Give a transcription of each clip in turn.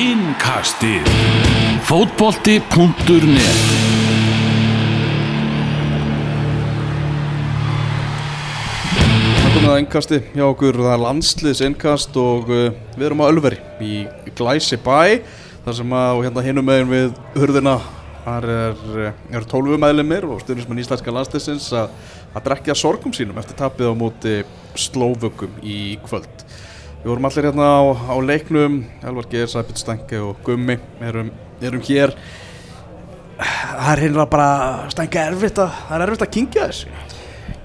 Innkastið Fótbolti.net Það að innkasti hjá okkur, það er landsliðs innkast og uh, við erum á Ölveri í Glæsi bæ þar sem að hérna hinum megin við hurðina þar er, uh, eru tólfumæðlimir og styrnismenn íslenska landsliðsins að drekja sorgum sínum eftir tapið á móti slóvökum í kvöld. Við vorum allir hérna á, á leiknum, Elvar Geir, Sæbjörn Stengi og Gummi erum, erum hér. Það er hérna bara Stengi erfitt að, það er erfitt að kingja þessu.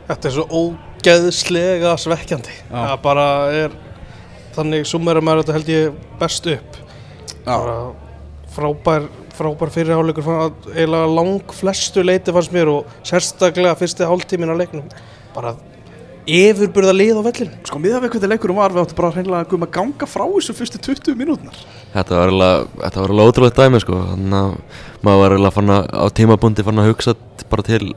Þetta er svo ógeðslega svekkjandi Já. Það bara er Þannig summerum maður þetta held ég best upp bara frábær, frábær fyrirháleikur eiginlega lang flestu leiti fannst mér og sérstaklega fyrsti hálftímin á leiknum bara yfirburða lið á vellinu. Sko miðað við hvernig leikurum var við áttum bara hreinlega að guðum að ganga frá þessu fyrstu 20 mínútnar Þetta var eiginlega, þetta var eiginlega ótrúlega dæmi sko. Þannig að maður var fann að, á tímabundi fann að hugsa bara til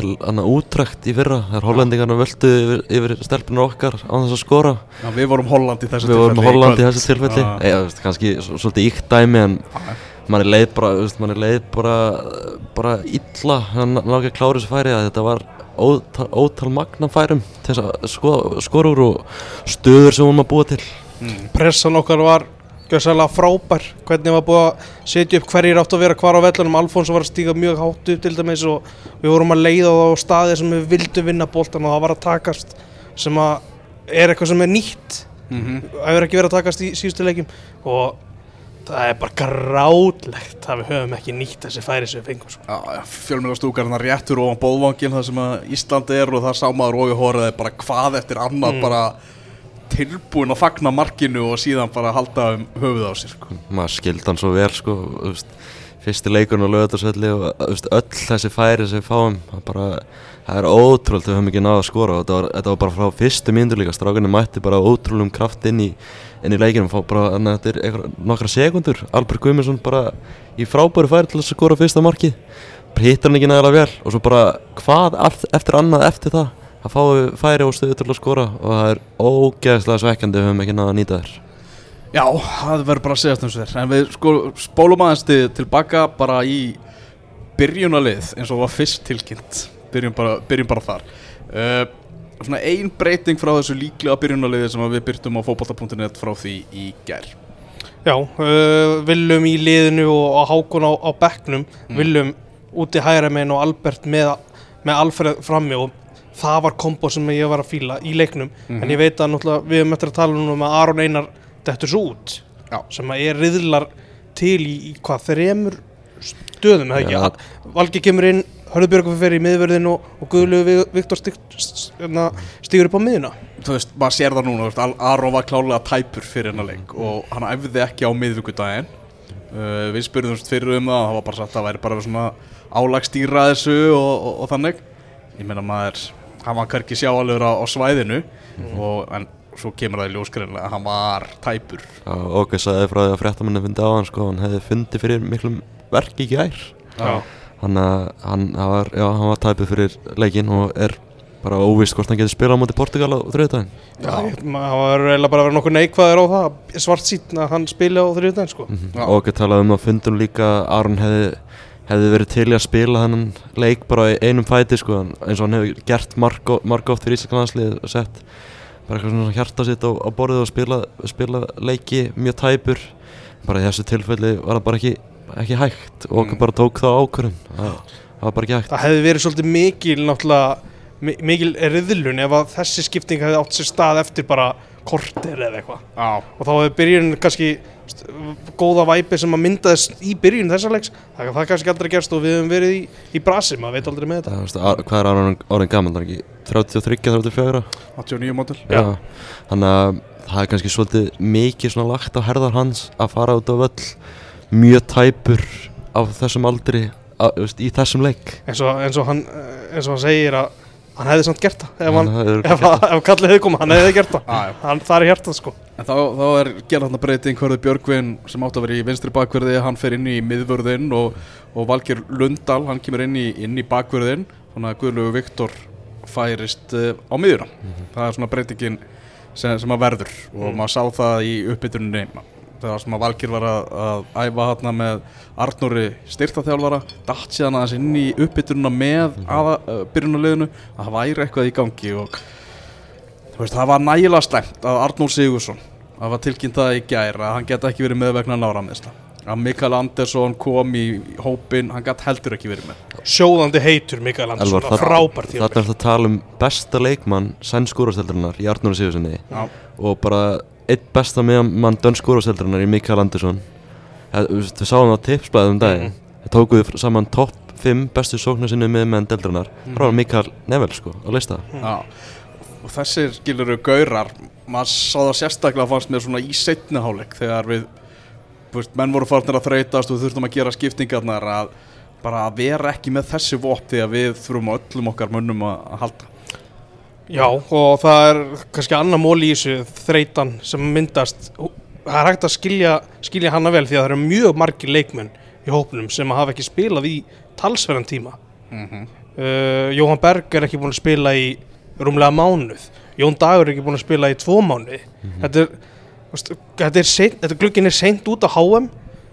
til annað útrækt í fyrra þegar hollendingarna völdu yfir, yfir stelpunar okkar á þess að skora. Já, við vorum Holland í þessu Við vorum tilfelli Holland í þessu tilfelli. Eða, kannski svo- svolítið íkt dæmi en Já. Mann er leið bara, veist, mann er leið bara bara illa að ná ekki að klára þessu færi að þetta var ótal, ótal magna færum til þess að sko, skora úr og stöður sem hún maður búa til. Pressan okkar var gjössalega frábær. Hvernig var búið að setja upp hverjir átt að vera hvar á vellunum Alfons var að stíga mjög hátt upp til dæmis og við vorum að leiða það á staði sem við vildum vinna boltan og það var að takast sem að er eitthvað sem er nýtt. Mhm. það hefur ekki verið að takast í síðustu leikjum. Og það er bara grátlegt að við höfum ekki nýtt þessi færi sem við fengum sko. Hann réttur ofan bóðvangin það sem að Ísland er og það sá maður og í horfið bara hvað eftir annað Mm. bara tilbúin að fagna markinu og síðan bara halda um höfuð á sér sko. maður skildi hann svo vel sko, fyrsti leikurinn á lögatarsvelli og öll þessi færi sem við fáum það, bara, það er ótrúlega við höfum ekki náða að skora og þetta var, þetta var bara frá fyrstu mínútur líka, strákunni mætti bara ótrúlegum kraft inn í, inn í leikinum fá bara að nokkra sekundur Albert Guimundsson bara í frábæru færi til að skora fyrsta markið. Bara hittar hann ekki nægilega vel og svo bara hvað eftir annað eftir það? Það fáum við færi og stöðu til að skora og það er ógeðslega svekkjandi við höfum ekki náða að nýta þér Já, það verður bara að segja þess þér En við sko spólum aðeins til, tilbaka bara í byrjunalið eins og var fyrst tilkynnt. Byrjum bara, byrjum bara þar. Uh, Svona ein breyting frá þessu líklega byrjunaliði sem við byrtum á fótbolta.net frá því í gær. Já, uh, Willum í liðinu og, Hákon á, á bekknum. Willum úti hægra meginn og Albert með, með Alfred frammi og það var kombo sem ég var að fíla í leiknum. En ég veit að náttúrulega við höfum eftir að tala um að Aron Einar dettur svo út Já. sem að er riðlar til í, í hvað þremur stöðum Valgi kemur inn Hörðubjörg fyrir í miðverðin og, og Guðlu Viktor hérna, stígur upp á miðuna Þú veist, maður sér það núna, Aron var klálega tæpur fyrir hennar leik og hann æfði ekki á miðvíkudaginn uh, Við spurðum fyrir um það, það var bara sagt að það væri bara svona álagstýra þessu og, og, og þannig. Ég meina maður, hann var hverki sjáalegur á, á svæðinu. Og, en svo kemur það í ljósgreinlega að hann var tæpur og ok, sagði frá því að fréttamenni fundi á hann sko, hann hefði fundið fyrir miklum verki í gær Já. hann, hann, hann var, já, hann var tæpið fyrir leikinn og er bara óvist hvort hann getur spilað á móti Portugal á þriðdæðin Já, maður var eiginlega bara að vera nokkuð neikvæður á það svart sín að hann spila á þriðdæðin sko. Já. og ok, talaði um á fundum líka að Aron hefði, hefði verið til að spila þennan leik bara í einum fæti sko, en- eins og hann hefur gert marg, marg bara eitthvað svona hjarta sitt á, á borðið og spila, spila leiki mjög tæpur. Bara í þessu tilfelli var það bara ekki, ekki hægt og okkur Mm. bara tók það ákvörðun. Það, það var bara ekki hægt. Það hefði verið svolítið mikil náttúrulega mi- mikil riðlun ef að þessi skipting hefði átt sér stað eftir bara korter eða eitthvað. Já, og þá hefði byrjun kannski st- góða væpi sem að myndaðist í byrjun þessa leiks það það kannski aldrei gerst og við höfum verið í, í brasi maður veit aldrei með þetta. Veist, Ar- hvað er Aron orðin gaman, það er ekki 33, 34 89 mótil Já. þannig að það er kannski svolítið mikið svona lagt á herðar hans að fara út á völl mjög tæpur á þessum aldri að, veist, í þessum leik. Hann, eh, eins og hann segir að hann hefði samt gert það ef, hann, Hann ef, ef, kallið hefði komið, hann hefði gert það. Já, já. hann, það er hjartað sko. En þá, þá er gerð þarna breyting Hörður Björgvin sem átt að vera í vinstri bakverði hann fer inn í miðvörðin og, og Valgir Lundal, hann kemur inn í, inn í bakverðin þannig að Guðlaugur Viktor færist uh, á miðuna það er svona breytingin sem, sem að verður og maður sá það í uppbytuninni þegar sem að Valgir var að, að æfa hérna með Arnóri styrtaþjálfara datt síðan aðeins inn í uppbyttununa með aða, uh, byrjunarliðinu. Að það væri eitthvað í gangi og þú veist, það var nægilega slæmt að Arnór Sigursson það var tilkynnt það í gær að hann geta ekki verið með vegna náramneisla að Mikael Andersson kom í hópin, hann gæti heldur ekki verið með. Sjóðandi heitur Mikael Andersson, Elvar, frábær Þetta er að tala um besta leikmann sænsk úrvasteldarinnar í Arnóri Sigurssoni og bara eitt besta meðan dönsk úrvasteldarinnar í Mikael Andersson. Við sáum það á tipsblæðum um daginn. Það tókuðu saman topp 5 bestu sóknar sinni með meðan deildarinnar. Það var Mikael Nevel sko á lista. Já, og þessir skiluru gaurar maður sá það sérstaklega fannst mér svona í setni hálfleik þegar við veist, menn voru farnir að þreytast og þurftum að gera skiptingarnar að bara að vera ekki með þessi vopn því að við þurfum á öllum okkar mönnum að, að halda Já, og það er kannski annar mól í þessu þreytan sem myndast. Það er hægt að skilja, skilja hana vel því að það eru mjög margir leikmenn í hópnum sem hafa ekki spilað í talsverðan tíma. Mm uh, Jóhann Berg er ekki búin að spila í rúmlega mánuð. Jón Dagur er ekki búin að spila í tvo mánuði. Þetta er, þú veist, þetta er seint, þetta glukkin er seint út á HM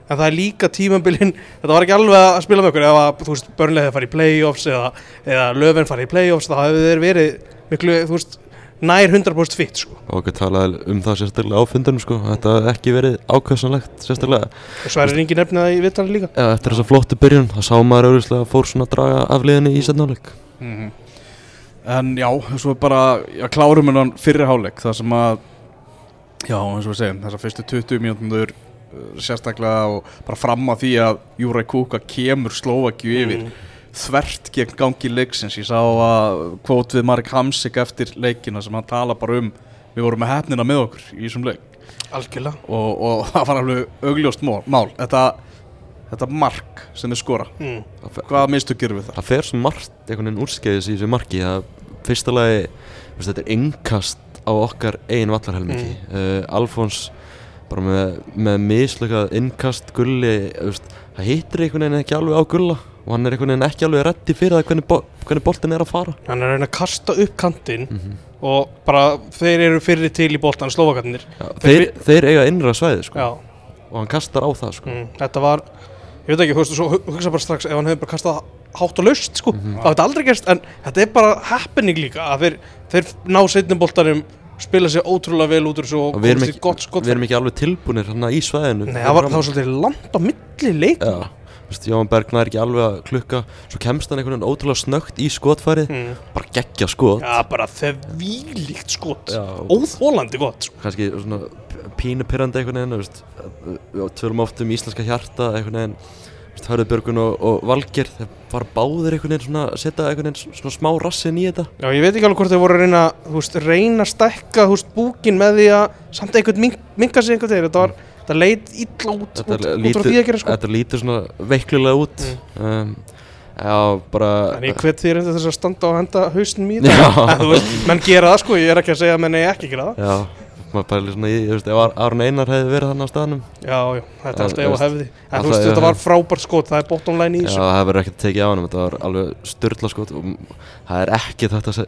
en það er líka tímambilin þetta var ekki alveg að spila með okkur. Ef að, þú veist, börnlega fara í playoffs eða, eða löfin fara í playoffs þá hefur þeir verið miklu, þú veist nær 100% fitt, sko. Og okkur talaði um það sérstaklega á fundunum sko. Þetta hafði ekki verið ákvæmsanlegt sérstaklega. Og svo er engin nefnið það í vittali líka. Eða eftir þessa flottu byrjun þá sá maður auðvitað fór svona að draga afliðinni í setnáleik En já, svo er bara já, klárum hennan fyrri hálfleik það sem að já, eins og við segjum, þessar fyrstu 20 mínútur uh, sérstaklega og bara fram að því að Júræ Kúka kemur Slovakju yfir þvert gegn gangi leiksins ég sá að kvót við Marek Hamsik eftir leikina sem hann tala bara um við vorum með hefnina með okkur í þessum leik algjörlega og, og það var alveg augljóst mál, mál. Þetta, þetta mark sem þið skora mm. hvaða mistu gerum við það? Það fer svo margt einhvern veginn úrskeiðis í þessu marki það fyrsta lagi, þú veist, þetta er innkast á okkar eigin vallarhelmingi Mm. uh, Alfons bara með, með mislökað innkast gulli, þú veist, það hittir einhvern veginn ekki alveg á gulla og hann er einhvern veginn ekki alveg reddi fyrir það hvernig, bo hvernig boltin er að fara. Hann er að reyna að kasta upp kantinn mm og bara þeir eru fyrir til í boltan slovakarnir Já, þeir, þeir eiga innra svæði sko, og hann kastar á það sko. mm, þetta var ég veit ekki, þú hugsa bara strax ef hann hefur bara kastað hátt og laust sko, Mhm. það hefði aldrei gerst en þetta er bara happening líka að þeir, þeir ná setnum boltanum spila sér ótrúlega vel út úr þessu og komast í gott skot við erum ekki alveg tilbúinir hann í svæðinu. Nei, það var, það var svolítið langt á milli leik Já, þú veist, Jóhann Berg nær ekki alveg að klukka. Svo kemst hann einhvern veginn ótrúlega snögt í skotfærið mm. bara geggja skot. Já, bara þeir vílíkt skot. Óþólandi gott sko. kannski svona pínu pyrrandi einhvern veginn tölum oft um íslenska hjarta einhvern veginn. Hörðubjörgun og, og Valgir þeir bara báðir einhvern veginn svona setja einhvern veginn svona smá rassin í þetta. Já, ég veit ekki alveg hvort þeir voru að reyna þú veist, reyna að stækka þú veist, búkin með því að samt einhvern mink, minka sig einhvern þeir þetta var, það leit illa út út, þetta, út frá því að gera sko. þetta lítur svona veiklulega út. Um, já, bara En ég hvet þér eftir þess að standa og henda hausnum í þetta veist, menn gera það sko, ég er ekki að segja menn eigi ekki gera það. Já, maður pæli svona í, þú veist, ef Ar- Aron Einar hefði verið þannig á staðnum. Já, já, þetta er alltaf ef að hefði. En þú veist, þetta var frábært skot, það er bottom line í Já, það hefur ekkert tekið á hann þetta var alveg styrla skot og það er ekki þetta að se-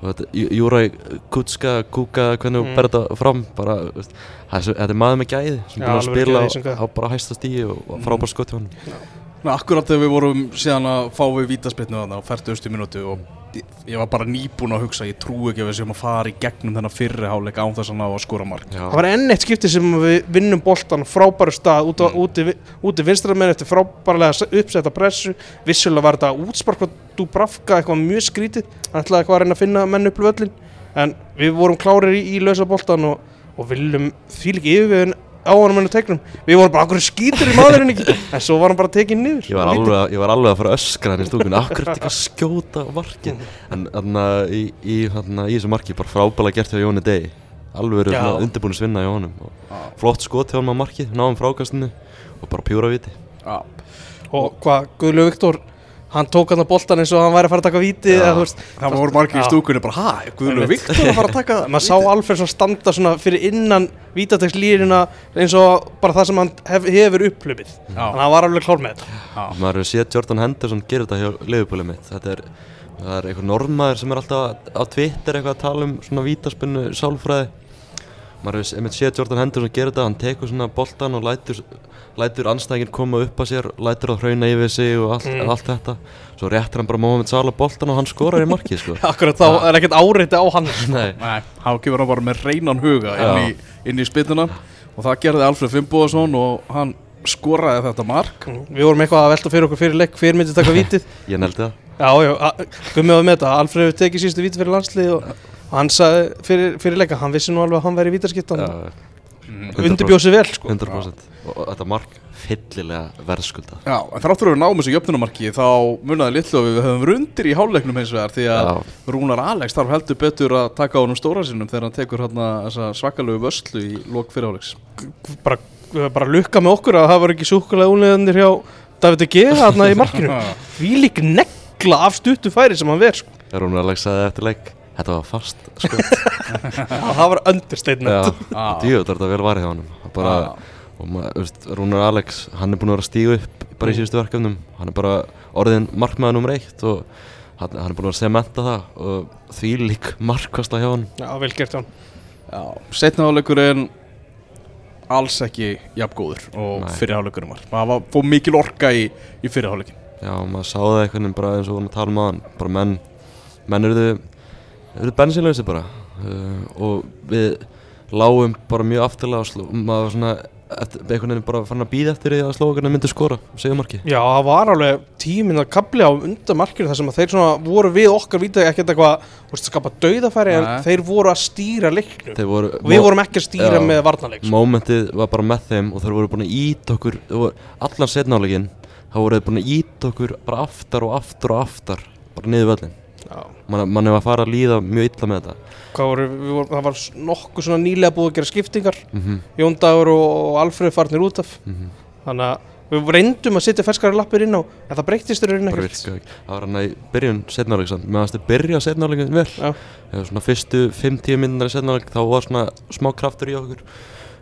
segja við Rúnar Alex í þessu Nei, marki, ekki þetta var bara neitt. styrla skot og þetta, Jú- Júræ Kutska, Kuka, hvernig þú Mm. berða þetta fram bara, veist, þetta er maður með gæði sem búin að spila á, á bara hæsta stíi og, frábær skot hjá hann Ná, akkurat þegar við vorum síðan að fá við vítaspilnu þarna á 40. minútu og ég, var bara nýbúin að hugsa, ég trú ekki að við séum að fara í gegnum þennan fyrri háleik án þess að ná að skora mark. Já, Það var enn eitt skipti sem við vinnum boltan frábæru stað út, mm. úti, úti vinstramenn eftir frábærlega uppsetta pressu vissulega var þetta útspark frá Dubravka eitthvað mjög skrítið hann ætlaði eitthvað að reyna að finna menn upp völlin en við vorum klárir í, í lausa boltan og, og viljum því líka yfirvegin á hann mennu teiknum við vorum bara okkur skítur í maðurinn ekki? En svo var hann bara tekinn niður. Ég var, alveg, að- ég var alveg að fara að öskra hann í stúkunni. Akkur er þetta ekki að skjóta á markið En þarna í, í, þarna, í þessu marki bara frábæla gert hjá Jóni Degi Alveg eru undirbúin að svinna hjá honum. Og Flott skot hjá hann á markið, náðum frákastinu Og bara pjúra viti. Já, og hvað Guðlu Viktor hann tók hann á boltan eins og hann væri að fara að taka víti veist það voru margir í stúkunni bara, hæ, Guðlu Einmitt. Viktor að fara að taka maður sá Alfred svo standa svona fyrir innan vítatekslínuna eins og bara það sem hann hef, hefur upplöfið Já. þannig að hann var alveg klár með þetta. Maður hefur séð Jordan Henderson gera þetta hjá liðupúlið mitt. Þetta er, það er einhver normaður sem er alltaf á Twitter eitthvað að tala um svona vítaspunnu sálfræði. Maður hefur einmitt séð Jordan Henderson gera þetta, hann tekur svona boltan og lætur, lætur anstæðingin koma upp að sér, lætur að hrauna yfir sig og allt, Mm. allt þetta. Svo réttir hann bara Mohamed Salah boltan og hann skorar í markið sko. Akkurat þá er ekkert áreiti á hann Nei, Nei, hann kemur bara með reynan huga inn í, inn í spytuna og það gerði Alfred Fimboðsson og hann skoraði þetta mark. Við vorum eitthvað að velta fyrir okkur fyrir leik Hver myndi taka vítið? ég neldi það. Já, já, Gummi var með þetta. Alfred tekið síðustu vítið fyrir landslið og, og hann sagði fyrir, fyrir leika Hann vissi nú alveg að hann væri vítarskiptan Sér vel sko 100% og, og þetta mark fyllilega verðskulda Já, en þráttur að við náum þessu jöfnumarki þá munaði litlu og við höfum rundir í háluleiknum hins vegar því að Já. Rúnar Alex þarf heldur betur að taka á honum stóra sinum þegar hann tekur hérna þessa svakalögu vöslu í lok fyrir háleiks bara, bara lukka með okkur að það var ekki súkulega únleðandir hjá David G. þarna í markinu Því lík negla af stuttu færi sem hann ver sko. Rúnar Alex sagði eftir leik þetta var fast sko. Það var understatement djúið þetta vel varðið á honum. Það bara, Rúnar Alex hann er búin að vera að stíga upp bara í síðustu verkefnum. Hann er bara orðin markmaður nummer eitt og hann, hann er búin að sementa það og því lík markvasta hjá hann Já, vel gert hjá hann setna háleikurinn alls ekki jafn góður og Nei. fyrir háleikurinn var. Það var fóð mikil orka í, í fyrir háleikin Já, maður sá það einhvern veginn bara eins og við vorum að tala um aðan bara menn, menn eru þau bensinlösi bara. Uh, og við lágum bara mjög afturlega og sló, maður var svona eftir, einhvern veginn bara fann að býða eftir því að slókarna myndi skora segja marki. Já, það var alveg tíminn að kapli á undan markinu þar sem að þeir svona voru við okkar vita ekkert eitthvað, veist, skapa dauðafæri en þeir voru að stýra leiknum. Voru, og við vorum ekki að stýra Já. með varnarleik sko. Mómentið var bara með þeim og þeir voru búin að ít okkur allan setnálegin þá voru þeir búin að ít okkur bara aftar og aftar og aftar bara niður völlin Já. mann man var að fara að líða mjög illa með þetta. Voru, við vorum, það var nokkuð svona nýlega búið að gera skiptingar. Mm Jón Dagur og, og Alfreð farnir út af. -hmm. þannig að við reyndum að setja ferskari lappir inn á en það breytist þér bara ekkert. það var hann í byrjun setnáleik meðan þeir byrja setnáleikin vel. Eða svona fyrstu 5-10 minnar í setnáleik þá var svona smá kraftur í okkur.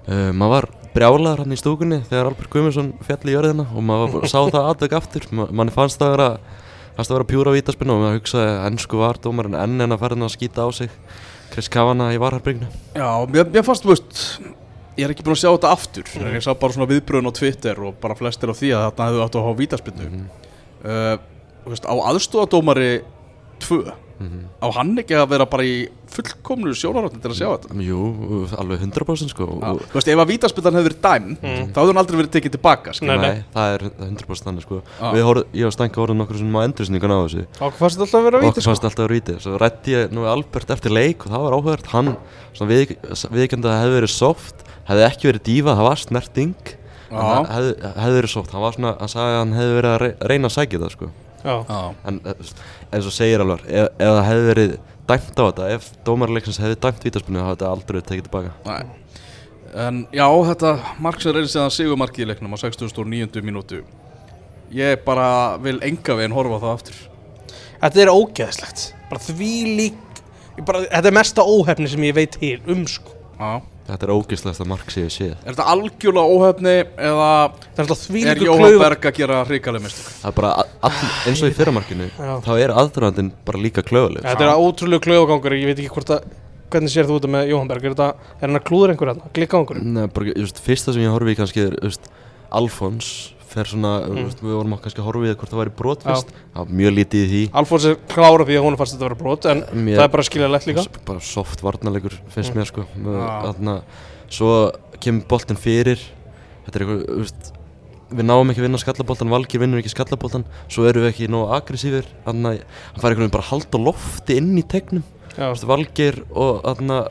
Uh, maður var brjálaður hann í stúkunni þegar Albert Guðmundsson fjall í jörðina og maður sá það aðveg aftur. Ma, manni fannst það að vera fannst að vera pjúra vítaspinna og maður hugsaði að ennsku var dómarinn enn en að ferðina að skýta á sig Chris Kavana í varharbygnu Já, mér, mér fannst, þú veist ég er ekki búin að sjá þetta aftur mm. ég sá bara svona viðbröðun á Twitter og bara flestir af því að þarna hefðu átt að hafa vítaspinnu Mhm. uh, á aðstofadómari 2 Mhm. á hann ekki að vera bara í fullkomnu sjónaráttin til að sjá þetta Jú, alveg 100% sko og, þú veist, ef að vítaspinnan hefði verið dæm Mm. þá hefði hann aldrei verið tekið tilbaka skilur. Nei, Nei, það er 100% þannig sko. Við horfum, ég og Stænka horfum nokkur sem á endursningun á þessu og hvað fannst þetta alltaf að vera og víti okkur sko? fannst alltaf að ríti svo rætti ég nú við Albert eftir leik og það var áhugavert hann, svona við, viðkjönd að það hefði verið soft hefði ekki verið dífa, það var snerting það hefði, hefði verið soft hann var svona, hann sagði að hann hefði verið að rey- reyna að sækja það sko. En eh, eins og segir alvar ef, ef það hefði verið dæmt á þetta ef dómarleiksins hefði dæmt vítaspunni þá hefði þetta aldrei tekið tilbaka Nei. En já, þetta mark sem reynir síðan sigumarki í leiknum á 69. mínútu Ég bara vil enga veginn horfa það aftur Þetta er ógeðslegt bara því lík bara, þetta er mesta óhefni sem ég veit til um sko Já. Þetta er ógislegast að mark séu séð. Er þetta algjörlega óhefni eða það er er Jóhann klaufa Berg að gera hrikaleg mistök? það er bara all, eins og í fyrramarkinu þá er aðdraðandinn bara líka klöfuleg þetta er ótrúlega klaufagangur ég veit ekki hvort að hvernig sér þú þetta með Jóhann Berg? Er, þetta, er hann að klúður einhver hérna, klikkagangur Nei, bara, just, fyrsta sem ég horfi í kannski er just, Alfons fer svona, mm. við vorum kannski að horfi í hvort það væri brot fyrst. Það var mjög lítið í því. Alfons er klára því að hún fannst þetta að vera brot en Mér- það er bara skiljanlegt líka. S- bara soft varnarleikur finnst Mm. mér sko. Þarna, svo kemur boltin fyrir. Þetta er eitthvað just, við náum ekki að vinna skallaboltan Valgir vinnur ekki skallaboltan svo erum við ekki nógu að hann fær einhvern veginn bara að halda lofti inn í tegnum. Veist, Valgeir og þarna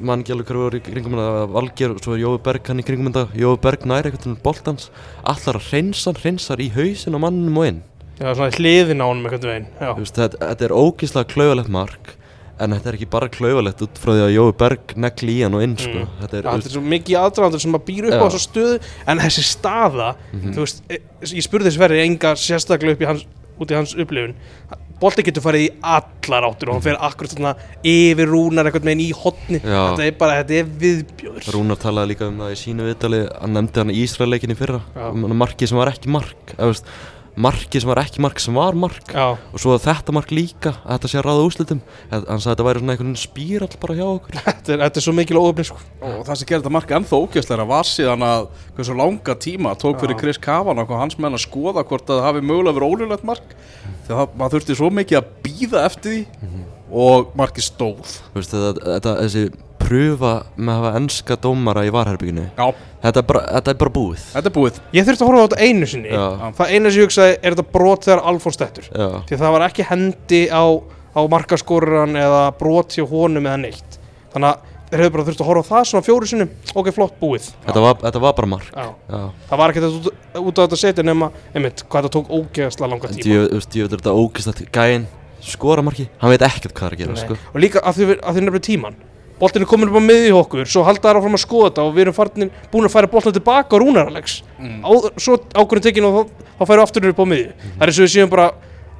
mann ekki alveg hverju voru í kringum þetta Valgeir og svo er Jói Berg hann í kringum þetta Jói Berg næri eitthvað til boltans allar að hreinsa hann, hreinsar í hausin á mannum og inn Já, svona hliðin á honum einhvern veginn Já, Þú veist, þetta, þetta er ógeðslega klauvalegt mark en þetta er ekki bara klauvalegt út frá því að Jói Berg negli í hann og inn sko. Mm. þetta er, þú þetta er svo mikið aðdraðandur sem að býra upp Já. á þessu stöðu en þessi staða, Mhm. þú veist e, ég spurði þessi verið enga sérstaklega upp í hans, út í hans upplifun bolti getur farið í allar áttur og hann fer akkurat þarna yfir rúnar einhvern veginn í hotni Já. þetta er bara, þetta er viðbjóður. Rúnar talaði líka um það í sínu viðtali hann nefndi hann í Ísraeleikin í fyrra. Um hann markið sem var ekki mark eða, veist, marki sem var ekki mark sem var mark. Já, og svo þetta mark líka að þetta sé að ráða úslitum hann sagði að þetta væri svona einhvern spírall bara hjá okkur. Þetta er, þetta er svo mikil óöfni sko. Og það sem gerir þetta marka ennþá ógjörslega var síðan að hversu langa tíma tók fyrir. Chris Kavanagh og hans menn að skoða hvort það hafi mögulega verið ólulegt mark. Þegar það, maður þurfti svo mikið að býða eftir því og markið stóð. Þú veist, þetta, þetta, þessi pröfa með að hafa enska dómara í varherbygginu þetta, þetta er bara búið. Þetta er búið. Ég þurfti að horfa á þetta einu sinni. Já. Það einu sem ég hugsaði er þetta brot þegar Alfons dettur Já, Því að það var ekki hendi á, á markaskoruran eða brot hjá honum eða neitt. Þannig að þeir hefur bara þurft að horfa á það svona fjóru sinnum. Ok, flott, búið. Þetta var, þetta var bara mark. Já. Já. Það var ekki þetta út, út á þetta setja nema einmitt, hvað þetta tók ógeðslega langa tíma. Þú veist, ég veit þetta ógist gæinn skora marki, hann veit ekkert hvað er að gera sko. Og líka að því nefnir tíman Boltin er komin upp á miði hjá okkur. Svo halda þær áfram að skoða þetta Og við erum farnir, búin að færa boltin tilbaka á rúnaralegs Mm. á, Svo ákvörðin tekin og þá, þá færum við aftur upp á miði Það er eins og við séum bara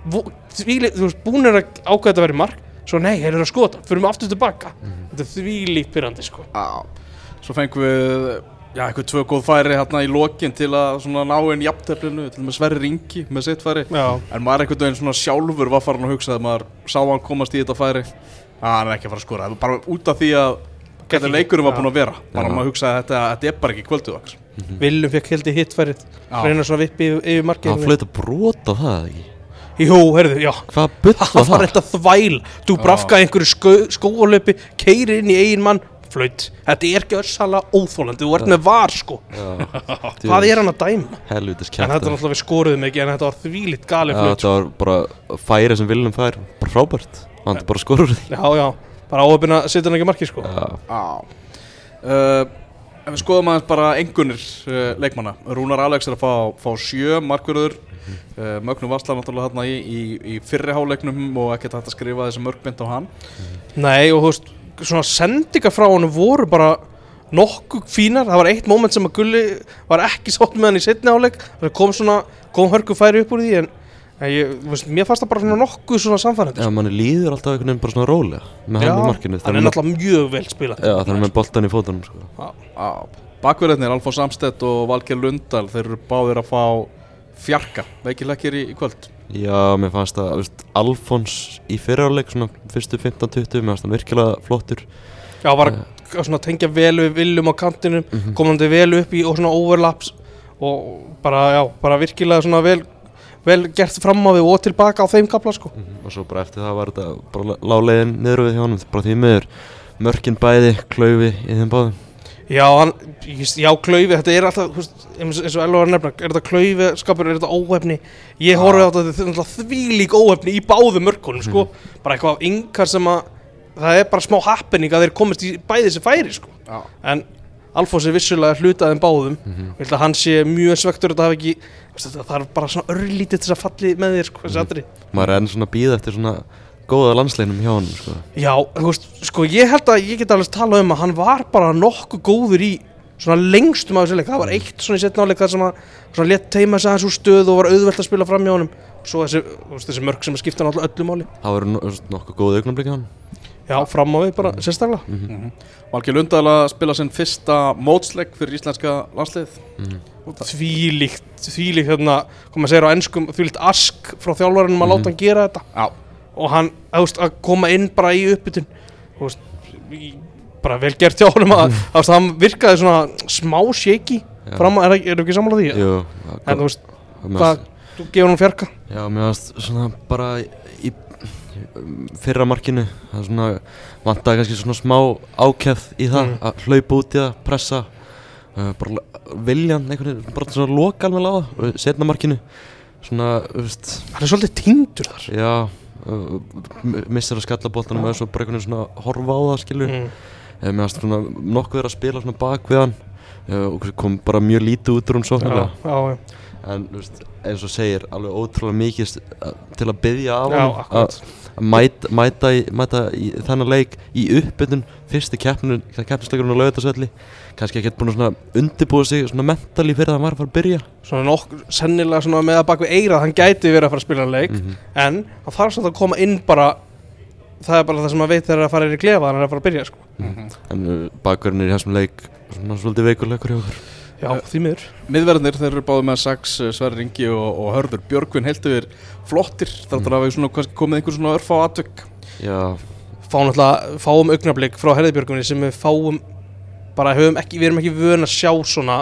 vo- þvílíkt, Þú veist, búin að ákveða þetta að vera mark. Svo nei, þeir eru að skoða þetta, fyrir við aftur tilbaka. Þetta er þvílíkt pyrrandi sko. Já, svo fengum við já, eitthvað tvö góð færi hérna í lokin til að svona ná inn jafnteflinu til með Sverri Ringi með sitt færi. Já, en maður sá hann er ekki að fara að skora. Það bara út af því að hvernig leikurum var búin að vera bara maður hugsa að þetta, þetta er bara ekki kvöldið okkar. Viljum fekk held í hittfærið. Reyna svona vippi yfir, yfir markið hann flöt að brota það eða ekki? Jú, herðu, já. Hvað bull Það var var það? þetta þvæl. Þú brafka einhverju skó, skóalöpi Keiri inn í eigin mann Flaut. Þetta er ekki össalega óþólandi Þú ert með var sko. Hvað er hann að dæma? helvitis En þetta er kæft náttúrulega við skoruðum ekki En þetta var þvílitt galið flaut þetta var bara færi sem Viljum fær. Bara frábært, hann bara skorur því. Já, já Bara áöfin að setja hann ekki markið sko. Já, Já. Uh, Ef við skoðum aðeins bara engunir uh, leikmanna. Rúnar Alex er að fá, fá sjö markverður uh, Mögnum Vassla náttúrulega hérna í, í, í fyrri háleiknum og ekkert hægt að skrifa þessi mörgbind á hann. Nei og þú veist Svona sendingar frá hann voru bara Nokkuð fínar. Það var eitt moment sem að Gulli Var ekki sátt með hann í setni áleik Það kom svona Kom hörku færi upp úr því en ég, veist, mér fannst það bara svona nokkuð svona samfærandi Já manni líður alltaf einhvern veginn bara svona rólega með hann í markinu hann er náttúrulega mjög vel spilað Já, þannig með boltan í fótunum sko. Bakverðinir, Alfons Amstedt og Valgeir Lundal Þeir eru báðir að fá fjarka. Veikilekkir í, í kvöld. Já, mér fannst það, veist, Alfons í fyrraáleik, svona fyrstu 15-20 mér fannst það virkilega flottur. Já, var að svona tengja vel við viljum á kantinum Mhm. komandi vel upp í og svona overlaps og bara, já, bara virkilega svona vel, vel gert fram á við og tilbaka á þeim kapla sko. Og svo bara eftir það var þetta bara láleiðin niður við hjá honum bara því miður. Mörkin bæði, klaufi í þeim báðum. Já, hann, ég- já, klaufi, þetta er alltaf þú veist, eins og Elvar var að nefna, er þetta klaufi skapur, er þetta óhefni ég horfði á þetta, þetta er alltaf þvílík óhefni í báðum mörkunum, sko. Bara eitthvað af yngar sem að það er bara smá happening að þeir komist í bæði sem færi, sko. Já, en Alfons er vissulega hlutaðum báðum. Mm. -hmm. hann sé mjög svektur þetta hafi ekki þetta þarf bara svona örlítið til þess að falli með þér sko, þessi aðri maður er enn svona að býða eftir svona góða landsleinum hjá honum sko. já, þú veist, sko ég held að ég get alveg talað um að hann var bara nokkuð góður í svona lengstum af þessu leik. Það var eitt svona í setna áleik þar sem að svona létt teima sig aðeins úr stöð og var auðvelt að spila fram hjá honum. Og svo þessi, þessi mörg sem að skipta hann alltaf öllu máli. Það voru nokkuð góð augnablik hann já, fram á við bara, sérstaklega. Valgeir Lundal að spila sinn fyrsta mótsleik fyrir íslenska landslið þvílíkt, þvílíkt hérna, hvað maður segir á ennskum þvílíkt ask frá þjálfarinnum að láta hann gera þetta. Já, og hann þú veist, að koma inn bara í uppbytun. Veist, bara vel gert hjá honum að, þú veist, hann virkaði svona smá shaky Já. fram að, er, er ekki sammála því? Jú, en þú veist, hvað, þú gefur hann fjarka? Já, mér varst svona bara fyrra markinu. Það er svona, vantaði kannski svona smá ákefð í það Mm. að hlaupa út í það, pressa uh, bara viljan, einhvern veginn, bara svona loka alveg á það og setna markinu. Svona, þú veist, hann er svolítið týndur þar. Já uh, missir að skalla boltanum og er svo bara einhvern veginn svona að horfa á það skilur. Mm. mér varst svona nokkuð verið að spila svona bak við hann uh, og kom bara mjög lítið út úr hún já, sóknarlega já, já, en þú veist, eins og segir alveg ótrúlega mikið að- til að byggja af já, honum akkurat að mæta, mæta, í, mæta í þennan leik í uppbytun fyrstu keppnisleikurinn á laugatasvelli kannski ekki búin að undirbúa sig mentali fyrir að hann var að fara að byrja. Svona nokk, sennilega svona með að bak við eirað hann gæti verið að fara að spila leik. Mhm. en hann þarf samt að koma inn bara það er bara það sem maður veit þegar að fara inn í klefa þannig að fara að byrja sko. en uh, bakverðin er í þessum leik svona svolítið veikur leikur hjá okkur Já, því miður. Miðverðinir, þeir eru báði með sex eh, Sverri Ingi og, og Hörður Björgvin. Heilt yfir flottir. Þáttur að við svona kannski komið einhver svona örfá atvik. Já, Fáum náttúrulega, fáum augnablík frá Herðibjörgunni sem við fáum bara höfum ekki, við erum ekki vön að sjá svona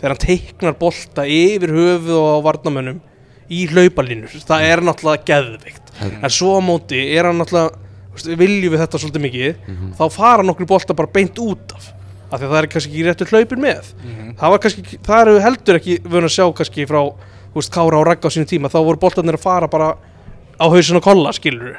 þegar hann teiknar bolta yfir höfuð og á varnamönnum í hlaupalínur, það er náttúrulega geðvikt, En- en svo á móti er hann náttúrulega, viljum við þetta svolítið mikið, Mhm. þá fara nokkru bolta bara beint út af, af því að það er kannski ekki réttur hlaupin með, það var kannski það eru heldur ekki vön að sjá kannski frá, þú veist, Kára og Ragga á sínu tíma. Þá voru boltarnir að fara bara á hausin og kolla, skilur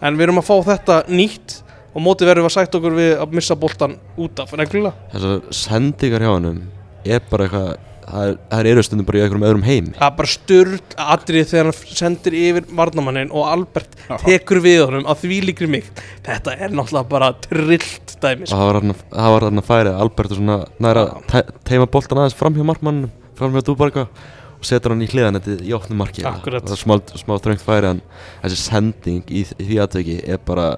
en við erum að fá þetta nýtt og mótið verðum við að sætt okkur við að missa boltan út af, reglulega. Þessar sendingar hjá hennum er bara eitthvað það er- það eru stundum bara í einhverjum öðrum heim það er bara styrl atrið þegar hann sendir yfir varnamannin og Albert tekur við honum að því líkri mig. Þetta er náttúrulega bara trillt dæmi og sko. það var hann það var hann að færi Albertur svona næra te teima boltan aðeins fram hjá markmannum fram hjá Dúbarga og setur hann í hliðan þetta í opnum marki. Akkurat. það er smá, smá þröngt færi en þessi sending í, í því aðtöki er bara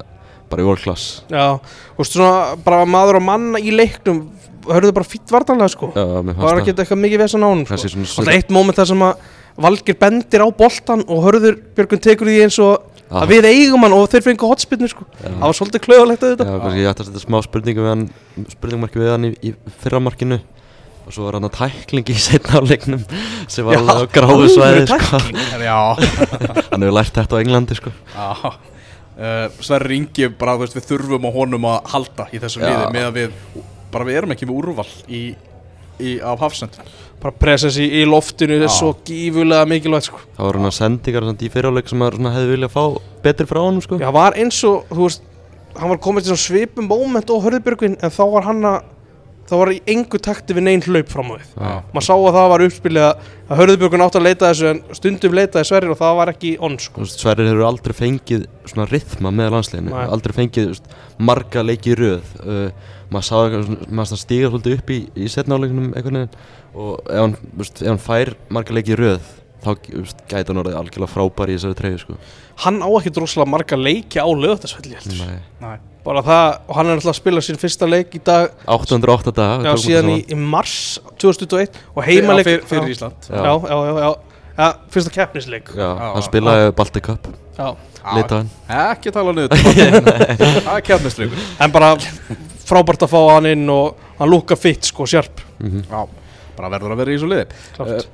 bara í world class. Já, þú veist svona bara maður og manna í leiknum hörðu bara fýtt vartanlega sko Já, mér það var fannst ekki eitthvað mikið vesen á honum sko. Kannski svona Alltaf svip- eitt moment þar sem að Valgir bendir á boltan og hörður Björgun tekur því eins og Ah. að við eigum hann og þeir fengu hotspinnu sko. það var svolítið klauðalegt að Já, þetta kannski ég ætti að setja smá spurningu við hann spurningmarki við hann í, í fyrra markinu og svo var hann að tækling í setna áleiknum sem var Já, alveg á gráðu alvöru svæði sko. Já, hann hefur lært þetta á Englandi sko. já. Uh, Sverri Ingi, bara þú veist, við þurfum á honum að halda í þessum Já. liði með að við, bara við erum ekki með úrval í, í, af hafsendum bara presens í, í loftinu er Já. svo gífulega mikilvægt sko. það var hann að sendingar samt í fyrra áleik sem maður svona hefði viljað fá betri frá honum sko. Já, það var eins og, þú veist hann var komið til svona svipum moment og hörður Björgun en þá var hann að þá var í engu takti við neinn hlaup fram á Já. maður sá að það var uppspilið að að hörður Björgun átt að leita þessu en stundum leitaði Sverrir og það var ekki onn sko. Sverrir hefur aldrei fengið svona rithma með landsleginu, aldrei fengið þú veist, marga leiki í röð uh, maður sá eitthvað, svona stígar svolítið upp í, í setnáleikunum einhvern veginn og ef hann, þú veist, ef hann fær marga leiki í röð þá gæti hann orðið algjörlega frábær í þessari treyju sko. hann á ekki droslega marga leiki á. Nei. Bara það, og hann er alltaf að spila sín fyrsta leik í dag. 808 dag já, síðan í, í mars 2021 og heimaleik fyrir, fyrir Ísland. Já. já, já, já, já, já fyrsta keppnisleik. Já, Já. hann spilaði Baltic Cup. Já. litaðan Ekki tala niður Það er kjarnistleikur en bara frábært að fá hann inn og hann lúka fitt sko, sjarp mm Já, bara verður að vera í þessu liði. Klárt.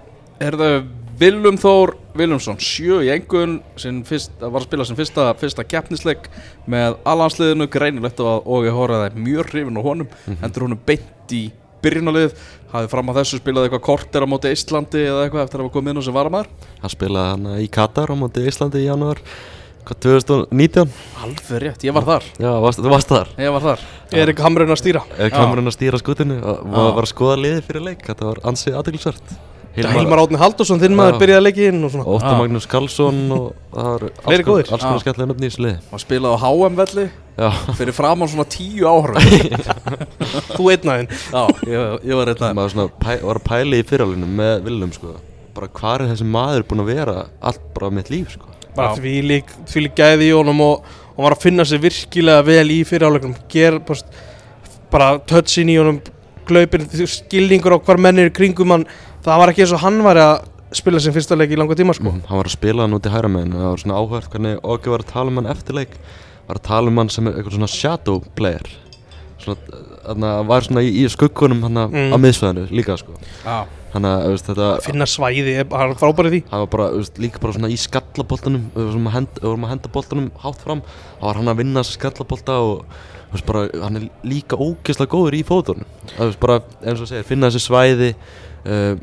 Er það Willum Þór Willumsson, sjö í engun sinn fyrst, var að spila sin fyrsta, fyrsta keppnisleik með allansliðinu greinilegt að Ógi Hóraði er mjög hrifin á honum, hendur honum beint í byrjunalið, hafði fram að þessu spilað eitthvað korter á móti Íslandi eða eitthvað eftir að hafa komið inn og sem varamæður hann spilaði hann í Katar á móti Íslandi í janúar hvað, 2019 Alveg rétt, ég var þar, já, varst, þú varst þar? Ég var þar. Er ekki hamrun að stýra. Eða kemur hann að stýra skutinu og maður var að skoða liðið fyrir leik þetta var ansið aðeinsvært Hilmar Átni Haldursson, þinn maður byrjaði að leiki inn og svona. Óttar Já. Magnús Karlsson og það var alls Fleiri góðir. alls konar skemmtilega nöfni í þessu liði. Og spilaði á HM velli. Já, fyrir framann svona tíu áhörfum þú einnaðinn Já, ég, ég var reynd maður svona pæ, var að pæla í fyriralinu með Willum sko. Bara hvað er þessi maður búinn að vera allt bara mitt líf sko? Bara því lík, því lík gæði í honum og, og var að finna sig virkilega vel í fyriráleikunum ger bara, bara touchin í honum glaupin, skilningur á hvar menn í kringum hann, það var ekki eins og hann var að spila sem fyrsta leik í langa tíma sko. Mm, hann var að spila hann út í hæra meginn það var svona áhört hvernig Ógi var að tala um hann eftir leik. Var að tala um hann sem eitthvað svona shadow player. Svona, að var svona í, í skuggunum hann Mm. á miðsvæðinu líka sko. Já, hann að finna svæði, hann er frábæri því. Það var bara, veist, líka bara svona í skallaboltanum Við vorum að henda, henda boltanum hátt fram. Það var hann að vinna skallabolta og bara, hann er líka ógeðslega góður í fótunum bara, eins og segir, finna þessi svæði uh,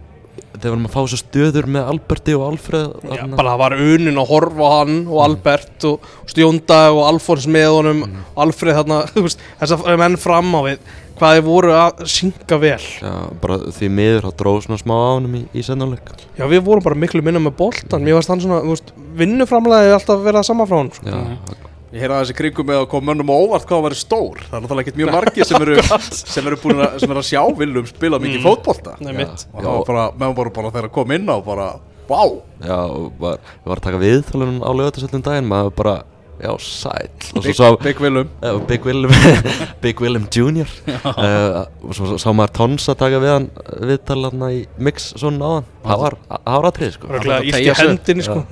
Þegar við vorum að fá þessu stöður með Alberti og Alfreð Já, bara það var unin að horfa á hann og Albert og Stjónda og Alfons með honum. Og Alfreð þarna, þú veist, þess að menn fram á við hvað þeir voru að synga vel. Já, bara því miður, þá dróð svona smá á honum í, í sennáleik Já, við vorum bara miklu minna með boltan mér varst hann svona, þú veist, vinnuframlega alltaf verið að sama frá hann sko. Já, Ég heyrði að þessi kringum með að koma mönnum á óvart hvað að vera stór. Það er náttúrulega ekkert mjög margir sem eru, sem eru búin að, sem eru að sjá Willum spila mikið Mm. fótbolta. Nei, Já. mitt. Og það var bara, meðan bara, bara þegar að koma inn á bara, vá. Já og var, við varum að taka viðtalunum á lögatarsöldum daginn Maður bara já, svo Big, sá Big Willum. Uh, Big Willem Big Willem Jr. Uh, og svo sá maður Tons að taka við hann viðtal hann í mix svona á hann það var, það var aðtrið sko. Röglega að ílt í teygja sig. hendinni sko.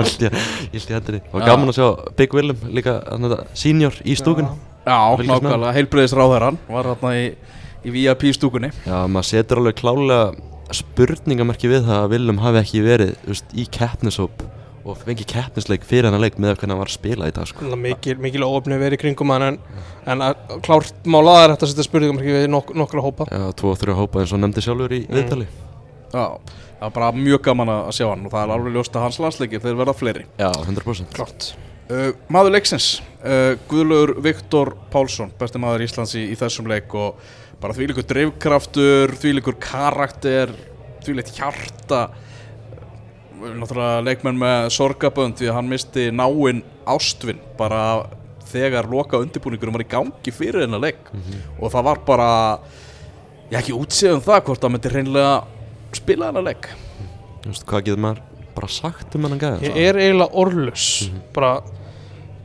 Illt í- í hendinni. Og gaman að sjá Big Willem líka hann þetta senior í stúkunni. Já, nákvæmlega, heilbreyðis ráðherran var hérna í, í VIP stúkunni. Já, maður setur alveg klálega spurningamarki við það að Willem hafi ekki verið veist, í keppnishóp og fengi keppnisleik fyrir hann leik með hvernig hann var að spila í dag sko. Mikil óöfni verið í kringum hann en, en að, klárt málaða er þetta að setja spurningum við nok nokkra hópa. Já, tvo og þrjá hópa eins og nefndi sjálfur í Mm. viðtali. Já, það var bara mjög gaman að sjá hann og það er alveg ljóst að hans landsleiki þeir verða fleiri. Já, 100% Klárt. Uh, Maður leiksins, uh, Guðlaugur Viktor Pálsson, besti maður Íslands í, í þessum leik og bara þvílíkur drifkraftur, þvílíkur karakter þvílíkt hjarta. uh, náttúrulega leikmenn með sorgabönd því að hann misti náinn ástvinn bara þegar loka undirbúningurum var í gangi fyrir hennar leik. Og það var bara ég ekki útséð um það hvort það myndi hreinlega spila hennar leik. Þú veist, hvað getur maður bara sagt um hann gæða Ég er eiginlega orðlus bara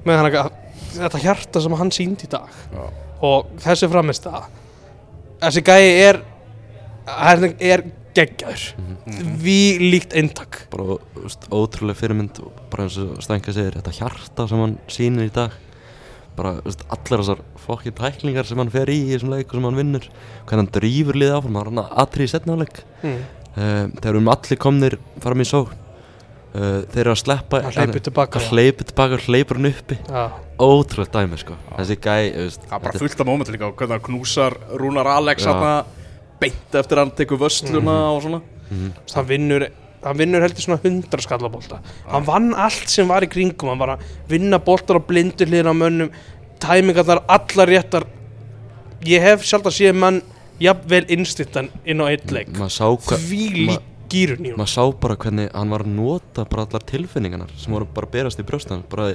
með hann að þetta hjarta sem hann síndi í dag Já. og þessi framist að þessi gæi er er, er geggjaður. Við líkt eintak. Bara veist, ótrúlega fyrirmynd og bara eins og Stænka segir þetta hjarta sem hann sýnir í dag. Bara veist, allar þessar fokkin tæklingar sem hann fer í í þessum leik og sem hann vinnur. Hvernig hann drýfur liðið áfram hann er aðrið í setna leik mm. uh, þegar við erum allir komnir fram í sókn uh, þeir eru að sleppa Hann hleypur tilbaka, hann já. hleypur tilbaka og hleypur hann uppi. Já, ótrúlega dæmi sko. Þessi gæ Það er bara fullt af móment líka hvernig hann knúsar Rúnar Alex Já. Beint eftir að hann tekur vösluna og svona. Þú veist, hann vinnur hann vinnur heldur svona 100 skallabólta hann vann allt sem var í kringum hann var að vinna boltar á blindu hliðina á mönnum tæmingarnar allar réttar. Ég hef sjálf að sé mann jafnvel innstittan inn á eitt leik. Því gýrun í hún maður sá bara hvernig hann var að nota bara allar tilfinningarnar sem voru bara berast í brjóstan bara,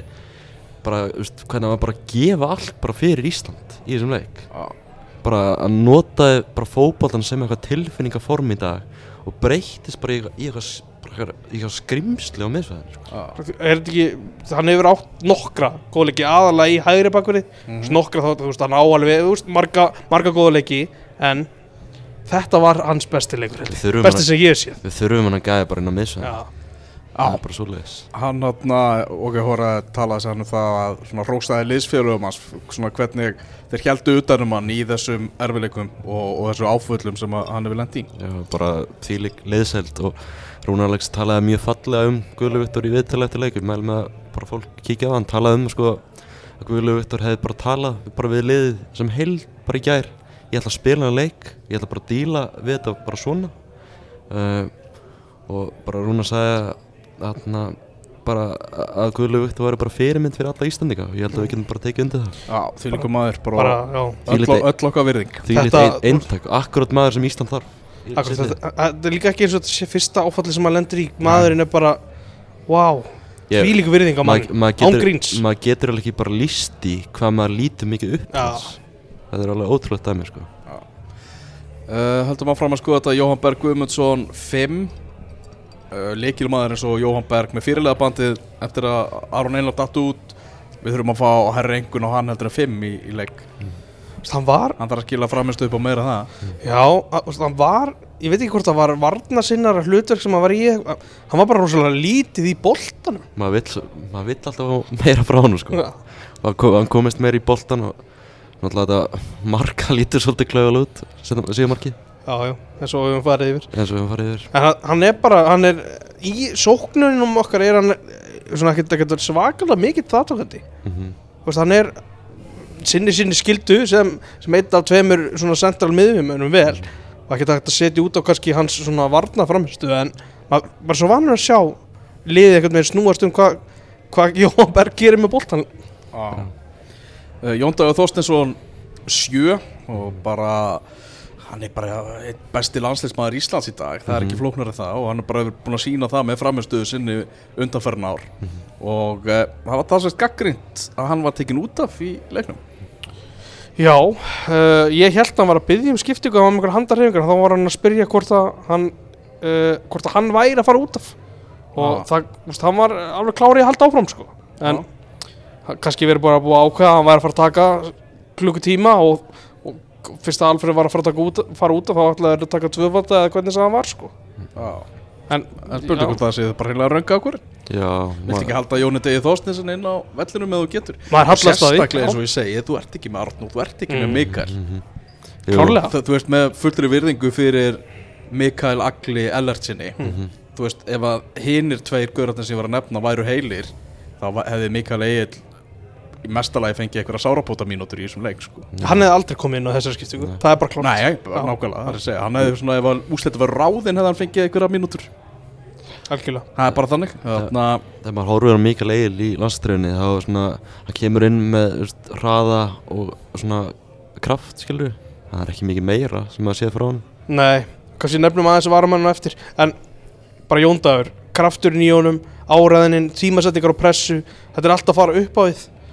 bara veist, hvernig hann var bara að gefa allt bara fyrir Ísland í þessum leik. Bara að nota bara fótboltan sem eitthvað tilfinningaform í dag og breytist bara í eitthvað, eitthvað, eitthvað, skrimsli á miðsvæðinu sko. Já. er þetta ekki, hann hefur átt nokkra góðleiki aðalega í hægri bakverði mm nokkra þá, þú veist, hann á alveg veist, marga, marga góðleiki en þetta var hans besti leikur held ég. Við þurfum besti sem ég sé við þurfum hann að gæða bara inn á miðsvæðinu það er bara svoleiðis. Hann hérna, ok, hóra talaði sér hann um það að svona hróstaði liðsfélögum hans svona hvernig þeir heldu utanum hann í þessum erfileikum og, og þessu áföllum sem hann hefur lent í. Já, bara þvílik liðseld og Rúnar Alex talaði mjög fallega um Guðlu Viktor í viðtala eftir leikum mælum með að bara fólk kíkja á hann talaði um sko að Guðlu Viktor hefði bara talað bara við liðið sem heild bara í gær. Ég ætla að spila hann leik, ég ætla bara að díla við þetta bara svona. Uh, og bara Rúnar sagði að þarna bara að Guðlu Viktor væri bara fyrirmynd fyrir alla Íslandika og ég held að við getum bara tekið undir það. Já, því líka maður bara, bara, öll, öll okkar virðing. því Þetta- lítið ein, eintak, akkurat maður sem Ísland þarf. Í Akkur, sitt lið. þetta, þetta er líka ekki eins og þetta sé fyrsta áfalli sem maður lendur í. Maðurinn er bara wow, því líka virðing á mann. Ma- maður getur, gríns. maður getur alveg ekki bara líst í hvað maður lítur mikið upp það er alveg ótrúlega dæmi sko. uh, Höldum áfram að skoða þetta. Jóhann Berg Guðmundsson 5 uh, Leikilmaður eins og Jóhann Berg með fyrirlega bandið eftir að Aron Einar datt út. Við þurfum að fá herra engun og hann heldur en 5 í, í leik. Þú veist, hann var, Hann þarf að skila framistu upp á meira það. Já, að- þú veist, hann var ég veit ekki hvort það var varna sinnar hlutverk sem hann var í, hann var bara rosalega lítið í boltanum. Maður vill, maður vill alltaf meira frá hann sko. Já. hann, kom, hann komist meira í boltan og náttúrulega þetta marka lítur svolítið klaugal út síðan markið já, já, eins og við höfum farið yfir. Eins og við höfum farið yfir. En hann- hann er bara, hann er í sóknunum okkar er hann eh, svona ekkert, ekkert svakalega mikið þáttókandi mm -hmm. Þú veist, hann er sinni sinni skildu sem, sem eitt af tveimur svona central miðjumönum vel. Og ekki hægt að setja út á kannski hans svona varna framstu en maður var svo vanur að sjá liðið einhvern veginn snúast um hvað hva Jóhann Berg gerir með boltan uh, Jón Dagur Þorstinsson 7 og bara hann er bara besti landsleismadur Íslands í dag. Það er ekki flóknar en það og hann er bara búin að sína það með framistuðu sinni undanferðin ár. Og uh, það var það sérst gaggrind að hann var tekin út af í leiknum. Já, uh, ég held að hann var að byggja um skiptingu á einhverja handarhefingar þá var hann að spyrja hvort að hann uh, hvort að hann væri að fara út af. Og Já. það, veist, hann var alveg klárið að halda áfram sko. En hann kannski verið bara búið að ákveða að hann væri að fara að taka klukkutíma og fyrst að Alfred var að fara að taka út, fara út þá ætlaði þeir að taka tvöfalda eða hvernig það var sko. Já. en, En spurning hvort það séð bara reynilega rönga okkur. Já, Viltu ekki halda Jóni Degi Þóstinsen inn á vellinum eða þú getur? Sérstaklega eins og ég segi, þú ert ekki með Arnó, þú ert ekki með Mm. Mikael. Jú, Klárlega. Þú, þú veist, með fullri virðingu fyrir Mikael Agli Ellertsinni Þú veist, ef að hinir tveir gaurarnir sem ég var að nefna væru heilir þá hefði Mikael Egil í mestalagi fengið einhverja sárapóta mínútur í þessum leik sko. hann hefði aldrei komið inn á þessari skiptingu. Það er bara klart Nei, bara nákvæmlega, það er að segja. Hann hefði svona, ef að úsleita var ráðinn hefði hann fengið einhverja mínútur. Algjörlega. Það er bara þannig. Að þegar maður horfir á Mikael Egil í landströðinni þá svona, hann kemur inn með veist, hraða og svona kraft, skilur það er ekki mikið meira sem maður séð frá hann Nei, kannski nefnum aðeins varamannum eftir. En bara Jóndagur Krafturinn í honum, áræðinin, tímasettingar og pressu Þetta er allt að fara upp á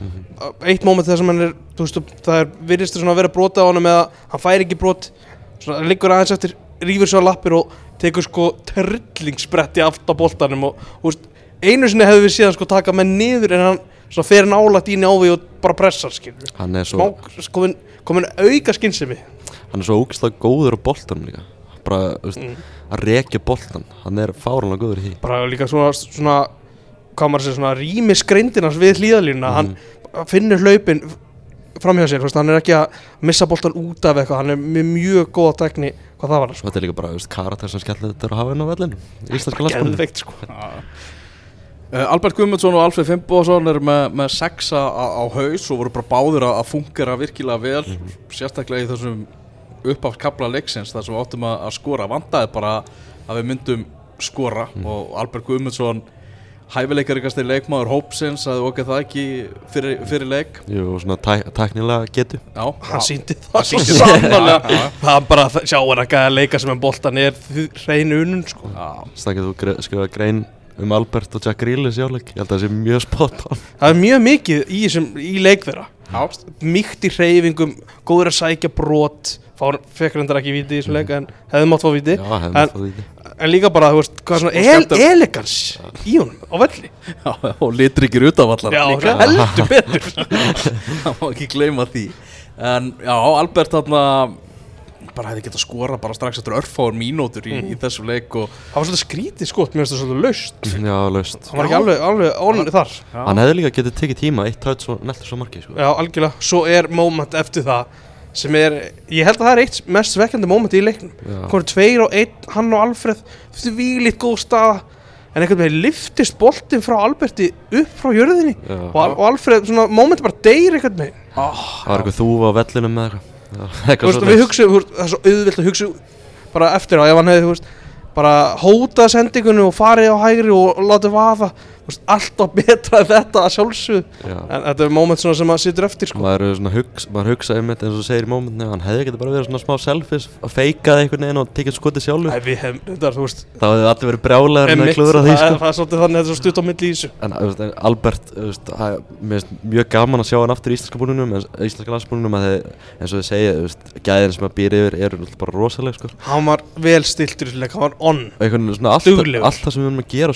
við Eitt móment sem hann er veist, Það er virðist svona að vera brotið á honum Eða hann fær ekki brot Svona hann liggur aðeins eftir, rífur svo að lappir Og tekur sko trillingsbretti Aft á boltanum og veist, Einu sinni hefðu við séð hann sko taka með niður En hann fer nálægt í návi Og bara pressar hann er svo, komin, komin auka skynsemi. Hann er svo ógeðslega góður á boltanum líka. Bara, veist, Mm. að rekja boltan hann er fáranlega góður í því. Bara líka svona, svona hvað maður segir, svona rými skreindinans við hlýðalínuna, hann finnur hlaupin framhjá sér, hann er ekki að missa boltan út af eitthvað, hann er með mjög góða tekni hvað það var, sko, Þetta er líka bara, veist, karakter sem skellur þetta að hafa inn á vellinu Íslenska landsbúinu geðveikt, sko. Uh, Albert Guðmundsson og Alfred Fimboðsson eru með, með sexa á, á haus og voru bara báðir að, fungera virkilega vel sérstaklega í þessum uppáfskabla leiksins þar sem við áttum að, að skora. Vandaði bara að við myndum skora og Albert Guðmundsson hæfileikarikasti leikmaður hópsins að okkar það ekki fyrir, fyrir leik? Jú, svona tæk, tæknilega getu. Já, hann síndi það það. er bara að sjá hann að gæða leika sem en boltan er hrein unun, sko. Já, Snakkið þú gre- skrifað grein um Albert og Jack Grealish jáleik Ég held að það sé mjög spot on. Það er mjög mikið í, þessum, í leik þeirra. Já, mýkt í hreyfingum, góður að sækja brot fekk reyndar ekki víti í þessum leik en hefði mátt fá víti. Já, En- því En líka bara, þú veist, hvað svona el elegans í honum á velli. Já, og litrikir utavallar Já, líka. heldur betur. Það má ekki gleyma því. En já, Albert þarna bara hefði getað skora bara strax eftir örfáður mínútur í, í þessum leik og Það var svolítið skrítið skot, mér finnst það svolítið laust. Já, laust. Hann var ekki alveg, alveg ánum þar. Já, Hann hefði líka getið tekið tíma, eitt tætt svo neltur svo marki sko. Já, algjörlega, svo er moment eftir það sem er, ég held að það er eitt mest svekkjandi moment í leiknum. Komur tveir og einn, hann og Alfred Þú veist, vílít góð staða. En einhvern veginn liftist boltinn frá Alberti upp frá jörðinni og, Al og Alfred, svona, moment bara deyr einhvern veginn. Það var eitthvað þúfa á vellinum með eitthvað. Við hugsaum, það er svo auðvilt að hugsa bara eftir á, ef hann hefði, þú veist, bara hótað sendingunni og farið á hægri og látið vaða, alltaf betra en þetta að sjálfsögðu, Já. en þetta er svona sem maður situr eftir, sko. maður, er hugsa, maður hugsa einmitt eins og segir í mómentinu hann hefði getið bara verið svona smá selfies að feika það einhvern veginn og tekið skotið sjálfur þetta er, þá hefði allir verið brjálæður en að einmitt, klúðra það, því er- sko. það er svolítið þannig að þetta er stutt á milli í þessu. en veist, Albert veist, það- finnst mjög gaman að sjá hann aftur í íslenska búningnum en- íslenska landsbúningnum að þið, eins og þið segja gæðin sem að býra yfir eru bara rosaleg sko. Hann var vel stiltur hann var on. og einhvern veginn svona allt, Duglegur. allt það sem við erum að gera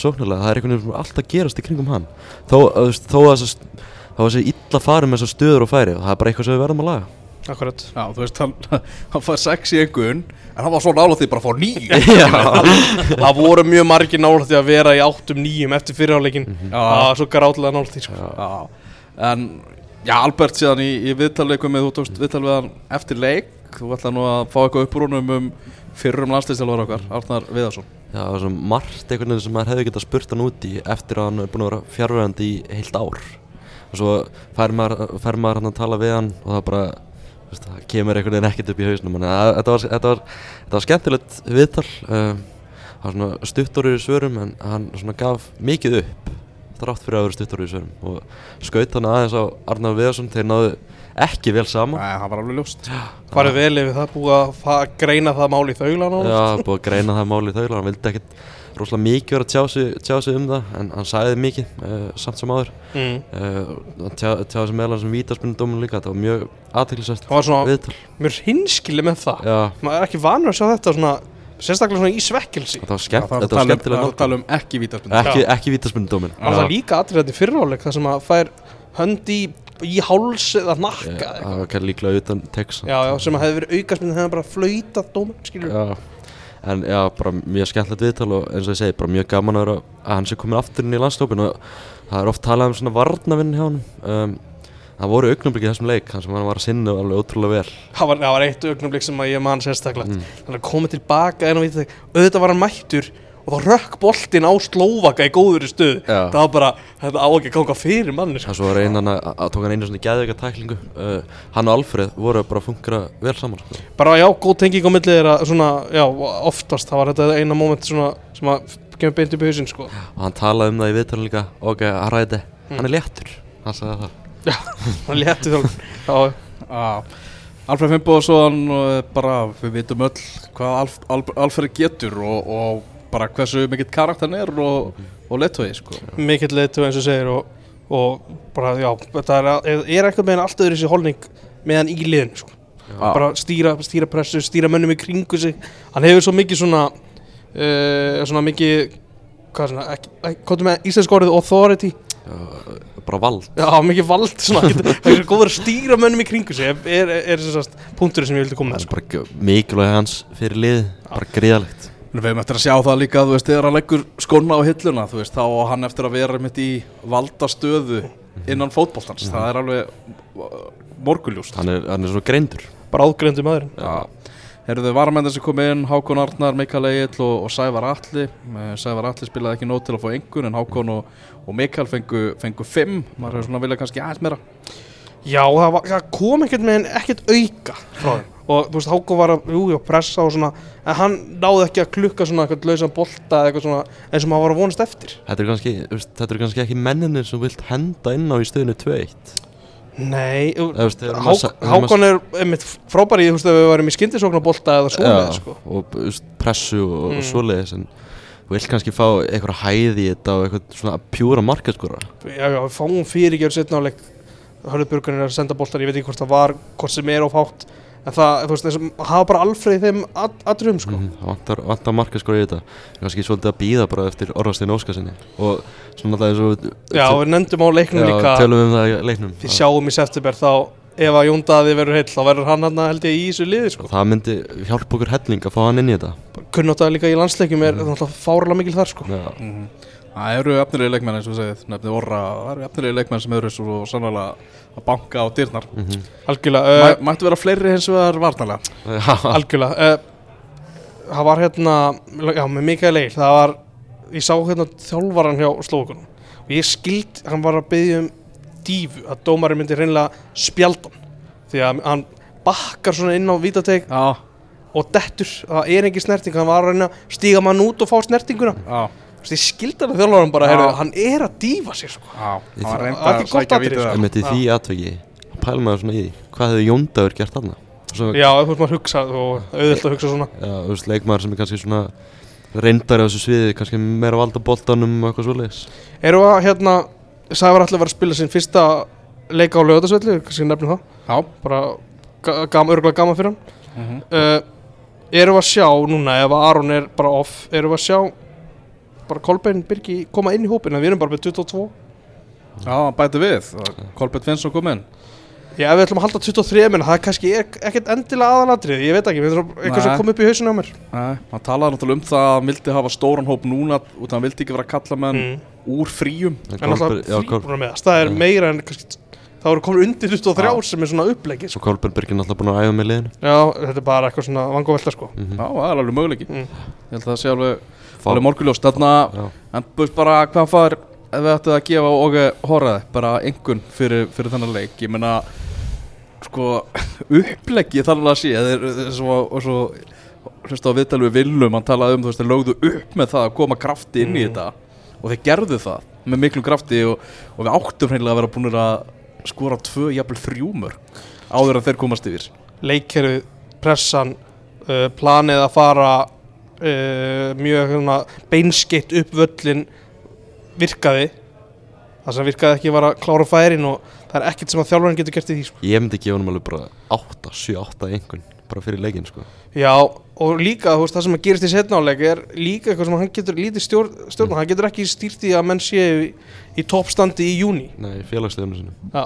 það er gerast í kringum hann þó, þú veist, þó að þessi, þó að þessi illa farið með þessar stöður og færi og það er bara eitthvað sem við verðum að laga Akkurat. já, þú veist, hann, hann fær sex í einhvern en hann var svo nála því bara að fá nýju það voru mjög margir nálægt að vera í áttum nýjum eftir fyrirháleikin. Já. Það var svo gráðlega nálægt því, sko. Já, en já, Albert síðan í, í viðtalleikum með þú tókst viðtal við hann eftir leik þú ætla nú að fá eitthvað uppbrúnum um fyrrum landslýstjálfur okkar, Arnar Viðarsson Já, það var svo margt einhvern veginn sem maður hefði getað spurt hann út í eftir að hann er búin að vera fjárverandi í heilt ár. Og svo fær maður, fær maður hann að tala við hann og það bara veist, það kemur einhvern veginn ekkert upp í hausnum en þetta, var, þetta, var, þetta var skemmtilegt viðtal um, það var svona stuttorur í svörum en hann svona gaf mikið upp þrátt fyrir að vera stuttorur í svörum og skaut hann aðeins á Arnar Viðarsson þeir náðu ekki vel saman. Nei, það var alveg ljóst. Farið vel yfir það, búið að fa- greina það mál í þaula. Já, búið að greina það máli í þaula hann vildi ekkert rosalega mikið vera að tjá sig, tjá sig um það en hann sagði mikið uh, samt sem áður. Mm. uh, hann tjá, tjáði sig meðal sem vítaspinnudóminu líka þetta var mjög aðtilsvægt Það var svona viðtal. mjög hinskili með það. Já, maður er ekki vanur að sjá þetta svona sérstaklega svona í svekkelsi. Þetta var, skemmt, það var þetta var að skemmtilega tala um, nálgun. tala um ekki vítaspinn ekki, ekki vítaspinnudómin það var líka atriðandi fyrirháleik það sem að fær hönd í, í háls eða nakka það var kannski líklega utan Texas. Já, já, sem hefði verið aukarsmynd hefði bara flautað dómar, en já, bara mjög skemmtilegt viðtal og eins og ég segi, bara mjög gaman að vera að hann sé komin aftur inn í landslópin og það er oft talað um svona varnavinn hjá hann um, það voru augnumbliki í þessum leik hann sem hann var að sinna alveg ótrúlega vel. Það var, það var eitt augnablik sem ég man sérstaklega. Mm. hann er komið tilbaka en að vita auðvitað var hann mættur og þá rökk boltinn á Slóvaka í góður stöð Já. það var bara, þetta á ekki að ganga fyrir manni sko. Það svo var einan að, að tók hann einu svona geðveika tæklingu uh, Hann og Alfred voru bara að fungera vel saman sko. bara já, góð tenging á milli er að svona, já, oftast það var þetta eina moment svona sem að kemur beint upp í hausinn sko. Og hann talaði um það í viðtalinu líka Ok, að ræði, Mm. hann er léttur Hann sagði það hann létti þá já, Já, Alfred Fimboðsson uh, bara, við vitum öll hvað Alf, Alf, Alfred getur og, og bara hversu mikill karakter hann er og, og leittói sko. mikill leitu eins og segir og, og bara, já, þetta er, er, er eitthvað með allt öðru þessi holning meðan í liðin sko. Bara stýra, stýra pressu, stýra mönnum í kringu sig hann hefur svo mikið svona uh, svona mikið hvað svona, ekki, ekki, hvað er með íslensk orðið authority, Já, Bara vald já, mikið vald svona, það er svo góður að stýra mönnum í kringu sig er, er, er þess að punkturinn sem ég vildi koma með sko. bara mikilvæg hans fyrir lið Bara gríðalegt Við hefum eftir að sjá það líka, þú veist, þegar hann leggur skóna á hilluna, þú veist, þá á hann eftir að vera mitt í valda stöðu innan fótboltans, það er alveg uh, morguljúst. Hann er, hann er svo greindur. Bara áðgreyndu maðurinn. Já, herruðu varamenn sem kom inn, Hákon Arnar, Mikael Egil og, og Sævar Atli. Eh, Sævar Atli spilaði ekki nót til að fá engun en Hákon og, og Mikael fengu, fengu fimm, maður hefur svona viljað kannski aðeins meira. Já, það, var, það kom ekkert með en ekkert auka frá þeim og þú veist, Háko var að, jú, já, pressa og svona en hann náði ekki að klukka svona eitthvað lausan bolta eða eitthvað svona eins og maður var að vonast eftir. Þetta er kannski, þetta er kannski ekki menninir sem vilt henda inn á í stöðinu 2-1 Nei, Hákon er einmitt frábæri, þú veist, ef við varum í skyndisóknar bolta eða svoleið, Já, sko. og pressu og, Mm. og svoleiðis en vilt kannski fá eitthvað hæði í þetta og eitthvað svona pjúra markaskora Já, já, við fáum fyrirgjör setna áleik Hörðuburgun er að senda boltar, ég veit ekki hvort það var hvort sem er of hátt en það, þú veist, þessum, hafa bara alfreð í þeim aðrum, sko. Mhm, það vantar, vantar markaskora í þetta. Kannski svolítið að býða bara eftir Orðarstein Óskarsinni og svona alltaf eins og Já, við nefndum á leiknum já, líka. tölum um það í leiknum. Við sjáum í september þá ef að Jón Daði verður heill þá verður hann hann held ég í þessu liði sko. það myndi hjálpa okkur helling að fá hann inn í þetta. Kunnáttað líka í landsleikjum er mm. fárlega Það eru efnilegi leikmenn eins og við segið, nefnið orra, það eru efnilegi leikmenn sem eru svo sannlega að banka á dyrnar. mhm. Algjörlega Mæ, uh, mættu vera fleiri eins og það er varnalega. Algjörlega uh, Það var hérna Já, með Mikael Eil Það var Ég sá hérna þjálfaran hjá Slókunum Og ég skild Hann var að byggja um dífu Að dómarinn myndi reynilega spjaldan Því að hann bakkar svona inn á vítateg Já, Og dettur. Það er ekki snerting Hann var að reyna að stíga mann út og fá snertinguna. Já, Þú veist, ég skildi hann að þjálfaran bara Já. heyrðu, Hann er að dífa sér sko Það var reynda að sækja vítið sko. það. einmitt í því atveki pælum maður svona í því hvað hefur Jóndagur gert þarna Svo, Já, þú veist maður hugsa og auðvitað að hugsa svona já, þú veist, leikmaður sem er kannski svona reyndari á þessu sviði, kannski meira valda boltanum og eitthvað svoleiðis Erum við að hérna Sævar allir var að spila sinn fyrsta leika á lögðarsvelli, kannski nefnum það Já. bara ga gam, örgulega gaman fyrir hann Mhm. uh, Erum við að sjá núna ef að Aron er bara off erum við að sjá bara Kolbein Birgi koma inn í hópin en við erum bara með 22 Já, bæti við. Kolbjörn Finnsson kom inn. Já, við ætlum að halda 23 menn það er kannski er, ekkert endilega aðalatrið ég veit ekki, við erum eitthvað sem kom upp í hausinu á mér Nei, hann talaði náttúrulega um það að hann vildi hafa stóran hóp núna út af hann vildi ekki vera að kalla menn mm. úr fríum. En en alltaf þess það er meira en kannski það voru komin undir 23 Já. sem er svona upplegið sko. Svo Kolbjörn Birgir náttúrulega búin að æfa með liðinu Já, þetta er bara eitthvað svona vangovelta sko mm Já, það er alveg möguleiki. Mm. Ég held að það sé alveg, alveg morguljóst. En búist bara hvað fær ef við ættum að gefa Óge Horaði bara engun fyrir, fyrir þennan leik. Ég meina, sko, uppleggi þannig að sé, það er, er svo, og svo, hlust á viðtal við Willum, hann talaði um, þú veist, þeir lögðu upp með það að koma krafti inn í Mm. þetta og þeir gerðu það með miklum krafti og, og við áttum hreinlega að vera búinir að skora tvö, jafnvel þrjúmör áður en þeir komast yfir. leikkerfið, pressan uh, planið að fara uh, mjög beinskeitt upp völlin virkaði. Það sem virkaði ekki var að klára færin og það er ekkert sem að þjálfarinn getur gert í því sko. Ég myndi gefa honum alveg bara 8, 7, 8 einhvern bara fyrir leikinn sko. Já, og líka veist, það sem að gerist í setnáleik er líka eitthvað sem hann getur lítið stjórn, stjórn hann getur ekki stýrt í að menn séu í, í toppstandi í júni Nei, félagslegunum sinum Já,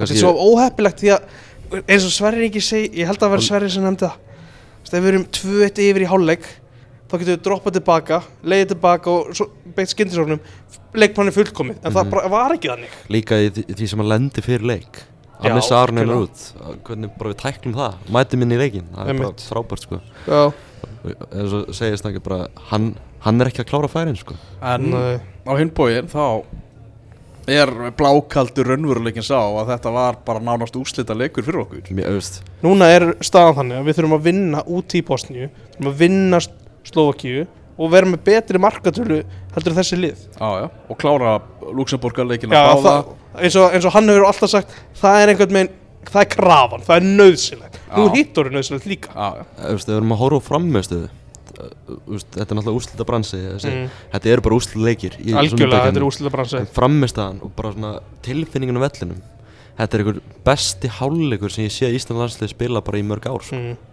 þetta er svo óheppilegt því að eins og Sverrir ekki segi, ég held að það vera Sverrir sem nefndi það Veist, ef við erum 2-1 yfir í hálfleik þá getum við droppað tilbaka, leiðið tilbaka og svo beitt skyndisofnum leikmanni fullkomið, en það Mhm. var ekki þannig. Líka í því, sem að lendi fyrir leik. Já, að missa algjörlega. út að hvernig bara við tæklum það. Mæti minni í leikinn, það er bara frábært sko. Já, eins og segist ekki bara hann, hann er ekki að klára færin sko. En Nei. á hinbóin þá er blákaldur raunveruleikin sá að þetta var bara nánast úslita leikur fyrir okkur? Mér, auðvist, núna er staðan þannig að við þurfum að vinna út í Bosníu, þurfum að vinna Slovakíu og vera með betri markatölu heldur en þessi lið. Já, já, og klára Luxemburgarleikin Já, að báða. það, eins, og, eins og hann hefur alltaf sagt það er einhvern veginn, það er krafan það er nöðsilegt, nú hittur er nöðsilegt líka. Já, já, auðvist, við erum að horfa á frammeðstöðu þetta er náttúrulega úslita bransi þessi, mm. þetta eru bara úslita leikir algjörlega, þetta er úslita bransi En frammeðstæðan og bara svona tilfinningun á vellinum Þetta er einhver besti hálfleikur sem ég sé að Ísland landslið spila bara í mörg ár sko. mm.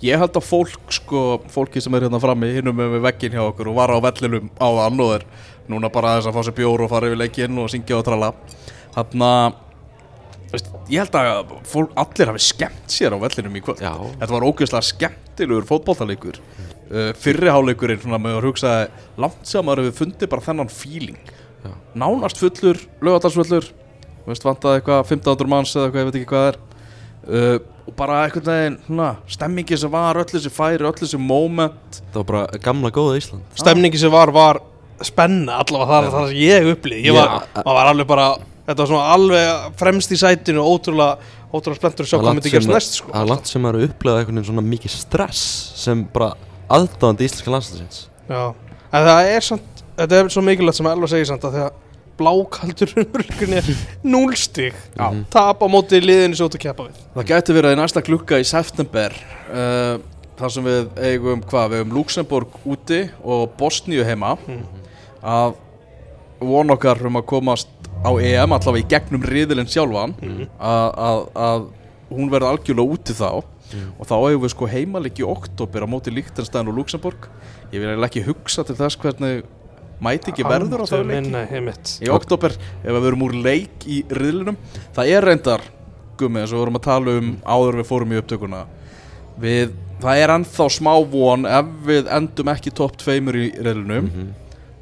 Ég held að fólk, sko, fólki sem er hérna frammi hinnum með veggin hjá okkur og var á vellinum á þann og er núna bara aðeins að fá sér bjór og fara yfir leikinn og syngja og tralla. Að, veist, ég held að fólk, allir hafi skemmt sér á vellinum í kvöld. Já, Þetta var ógeðslega skemmtilegur fótboltaleikur uh, Fyrri hálfleikurinn, svona með að hugsa langt saman við fundið bara þennan feeling. Já. Nánast fullur, lögadalsfullur Veist, vantaði eitthvað 1500 manns eða eitthvað, ég veit ekki hvað er. Uh, Og bara einhvern veginn, svona, stemmingi sem var, öll þessi færi, öll þessi moment. Það var bara gamla góða Ísland. Stemningi sem var, var spenna allavega það er það sem ég upplýði ég var, Já. maður var alveg bara þetta var svona alveg fremst í sætinu og ótrúlega, ótrúlega spenntur að sjá hvað myndi sem gerast að- næst sko. Er langt sem maður upplegað einhvern veginn svona mikið stress sem bara aðdáðandi íslenska landsliðsins. Já, en það er samt þetta er svo mikilvægt sem Elva segir samt að því að blákaldur umrökkunni er núlstig Já. Mhm. tap á móti liðinu svo út að keppa við. Það gæti verið í næsta klukka í september uh, þar sem við eigum hvað, við eigum Luxemburg úti og Bosníu heima að von okkar um að komast á EM allavega í gegnum riðilinn sjálfan að, að, að hún verði algjörlega úti þá og þá eigum við sko heimalegi í oktober á móti Líktenstein og Luxemburg ég vil ekki hugsa til þess hvernig mætingi verður á þá leiki. í oktober ef við verum úr leik í riðlinum. Það er reyndar gummi eins og við vorum að tala um áður við fórum í upptökuna. Við, það er ennþá smá von ef við endum ekki topp tveimur í riðlinum Mhm.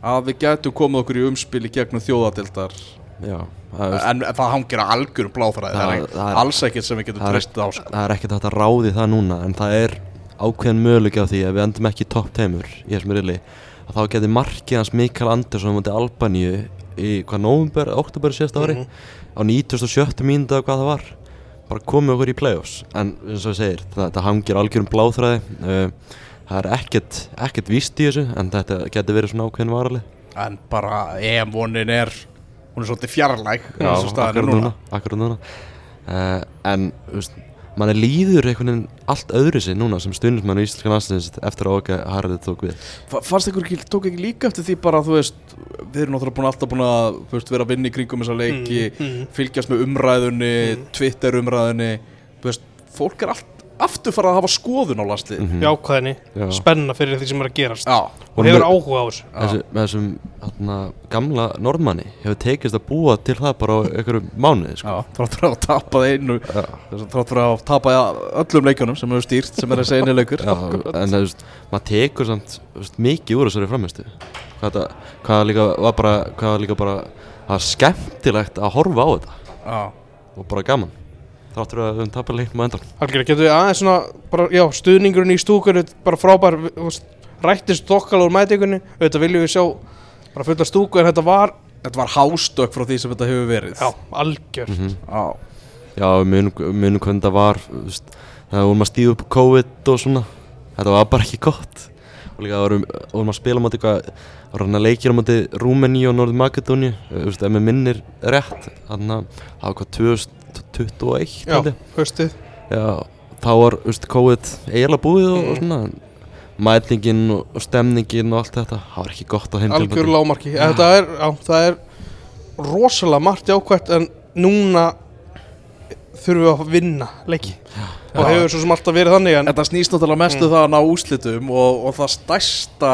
að við gætum komið okkur í umspil í gegnum þjóðadildar Já, það en það hangir að algjörum bláþræði það, Það- er það alls ekkert sem við getum það treyst á sko. það er ekkert að ráði það núna en það er ákveðin möguleik á því að við endum ekki í topp teimur í þessum að þá geti markið hans Mikael Andersson mútið Albaníu í hvað november, oktober síðasta ári Mhm. á 97. mínútu eða hvað það var bara komið okkur í play-offs en eins og ég segir, það, það hangir algjörum bláþræði uh, það er ekkert ekkert víst í þessu en þetta geti verið svona ákveðin varalið en bara EM vonin er hún er svolítið fjarlæg Já, akkurat núna, akkurat núna. Uh, en þú veist, mann er líður einhvern veginn allt öðru sig núna sem stundismann í Íslandska landsliðins eftir að okkar Harrið tók við Fa- Fannst ykkur ekki, tók ekki líka eftir því bara þú veist, við erum náttúrulega búin alltaf búin að veist, vera að vinna í kringum þessa leiki Mm, mm. fylgjast með umræðunni, Mm. Twitter umræðunni þú veist, fólk er allt aftur farað að hafa skoðun á landslið Mhm. jákvæðinni, Já. spenna fyrir því sem er að gerast. Já, og hefur áhuga á þessu. Þessu, með þessum hana, gamla norðmanni hefur tekist að búa til það bara á einhverjum mánuði sko. fyrir að tapa einu Já. þrátt fyrir að tapa öllum leikjunum sem hefur stýrt, sem er þessi eini leikur. Já, en það, veist, maður tekur samt veist, mikið úr þessari framistu hvað, það- hvað líka var bara hvað var líka bara það skemmtilegt að horfa á þetta. Já, og bara gaman þáttur að við höfum tapað leiknum á endan Algjörlega, getur við aðeins svona, bara, já, stuðningurinn í stúkur er bara frábær, rættist þokkal úr mætingunni, auðvitað viljum við sjá bara fulla stúku en þetta var, þetta var hástökk frá því sem þetta hefur verið. Já, algjör mm Já, Já, við munum, hvernig það var veist, Það vorum að stíða upp COVID og svona Þetta var bara ekki gott. Og líka vorum, vorum að spila móti eitthvað Það voru hann að leikja móti Rúmeni og Norður Makedóni ef mér minnir rétt Þannig að það var hvað 2021 Já, höstið Já, þá var þú veist, COVID eiginlega búið og, og svona Mætingin og, og stemningin og allt þetta Það var ekki gott á heim algjör lámarki, þetta er, já, það er rosalega margt jákvæmt en núna þurfum við að vinna leiki og hefur svo sem alltaf verið þannig en Þetta snýst náttúrulega mestu Mm. það að ná úslitum og, og það stærsta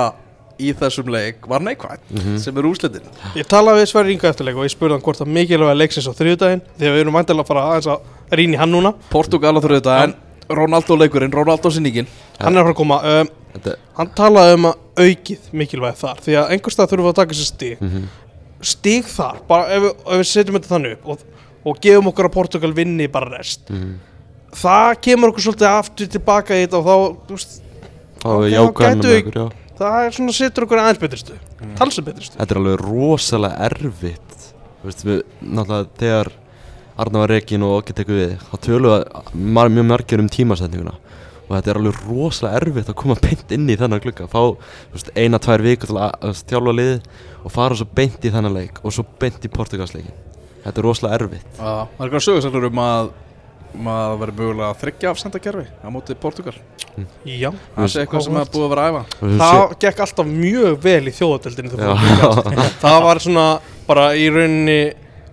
í þessum leik var neikvægt Mhm. sem er úslitin ég talaði við Sverri Inga eftir leik og ég spurði hann hvort að mikilvæga leiksins á þriðudaginn því að við erum væntalega að fara aðeins að rýna í hann núna Portugal á þrjóða en Ronaldo leikurinn, Ronaldo sinningin hann er að fara að koma um, hann talaði um að aukið mikilvæg þar því að einhverstað þurfum við að taka sér stig mhm. stig þar, bara ef við, ef við setjum þetta þannig upp og, og gefum okkur að Portugal vinni bara rest Mhm. það kemur okkur svolítið aftur tilbaka í þetta og þá, þú veist, Þá með við- það er svona setur okkur aðeins betri stuð mm. talsum betri stuð Þetta er alveg rosalega erfitt. Þú veist, við, náttúrulega þegar Arna var reikin og okkur tekur við þá tölum við mjög margir um tímasetninguna. Og þetta er alveg rosalega erfitt að koma beint inn í þennan glugga. Fá þú veist, eina, tvær vikur til að, þjálfa liðið og fara svo beint í þennan leik og svo beint í Portugalsleikin Þetta er rosalega erfitt. Það er eitthvað sögursælur um að að það verður mögulega að þryggja afsenda kerfi á móti Portugal. Já, Það sé eitthvað sem er búið að vera að æfa. Það gekk alltaf mjög vel í Gast. það var svona bara í rauninni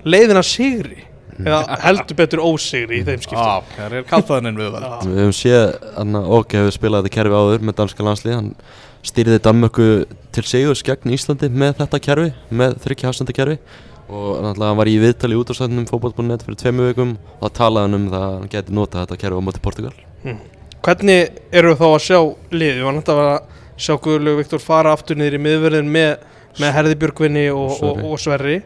leiðina sigri eða heldur betur ósigri í þeim skiptum. Það er kaltaðinn við vel Já. Við hefum séð, hann ok hefur spilað þetta kerfi áður með danska landslið hann stýrði Danmöku til sigurs gegn Íslandi með þetta kerfi með þryggja hafstanda kerfi og náttúrulega hann var í viðtali út á stæðnum fótboll.net fyrir tveimu vikum. Og það talaði hann um það að hann geti notað þetta kerfi á móti Portugal. Hvernig eru við þá að sjá liðið? Við varum þetta að vera að sjá Guðlaug Viktor fara aftur niður í miðverðin með, með Herði Björgvinni og, og, og, Sverri.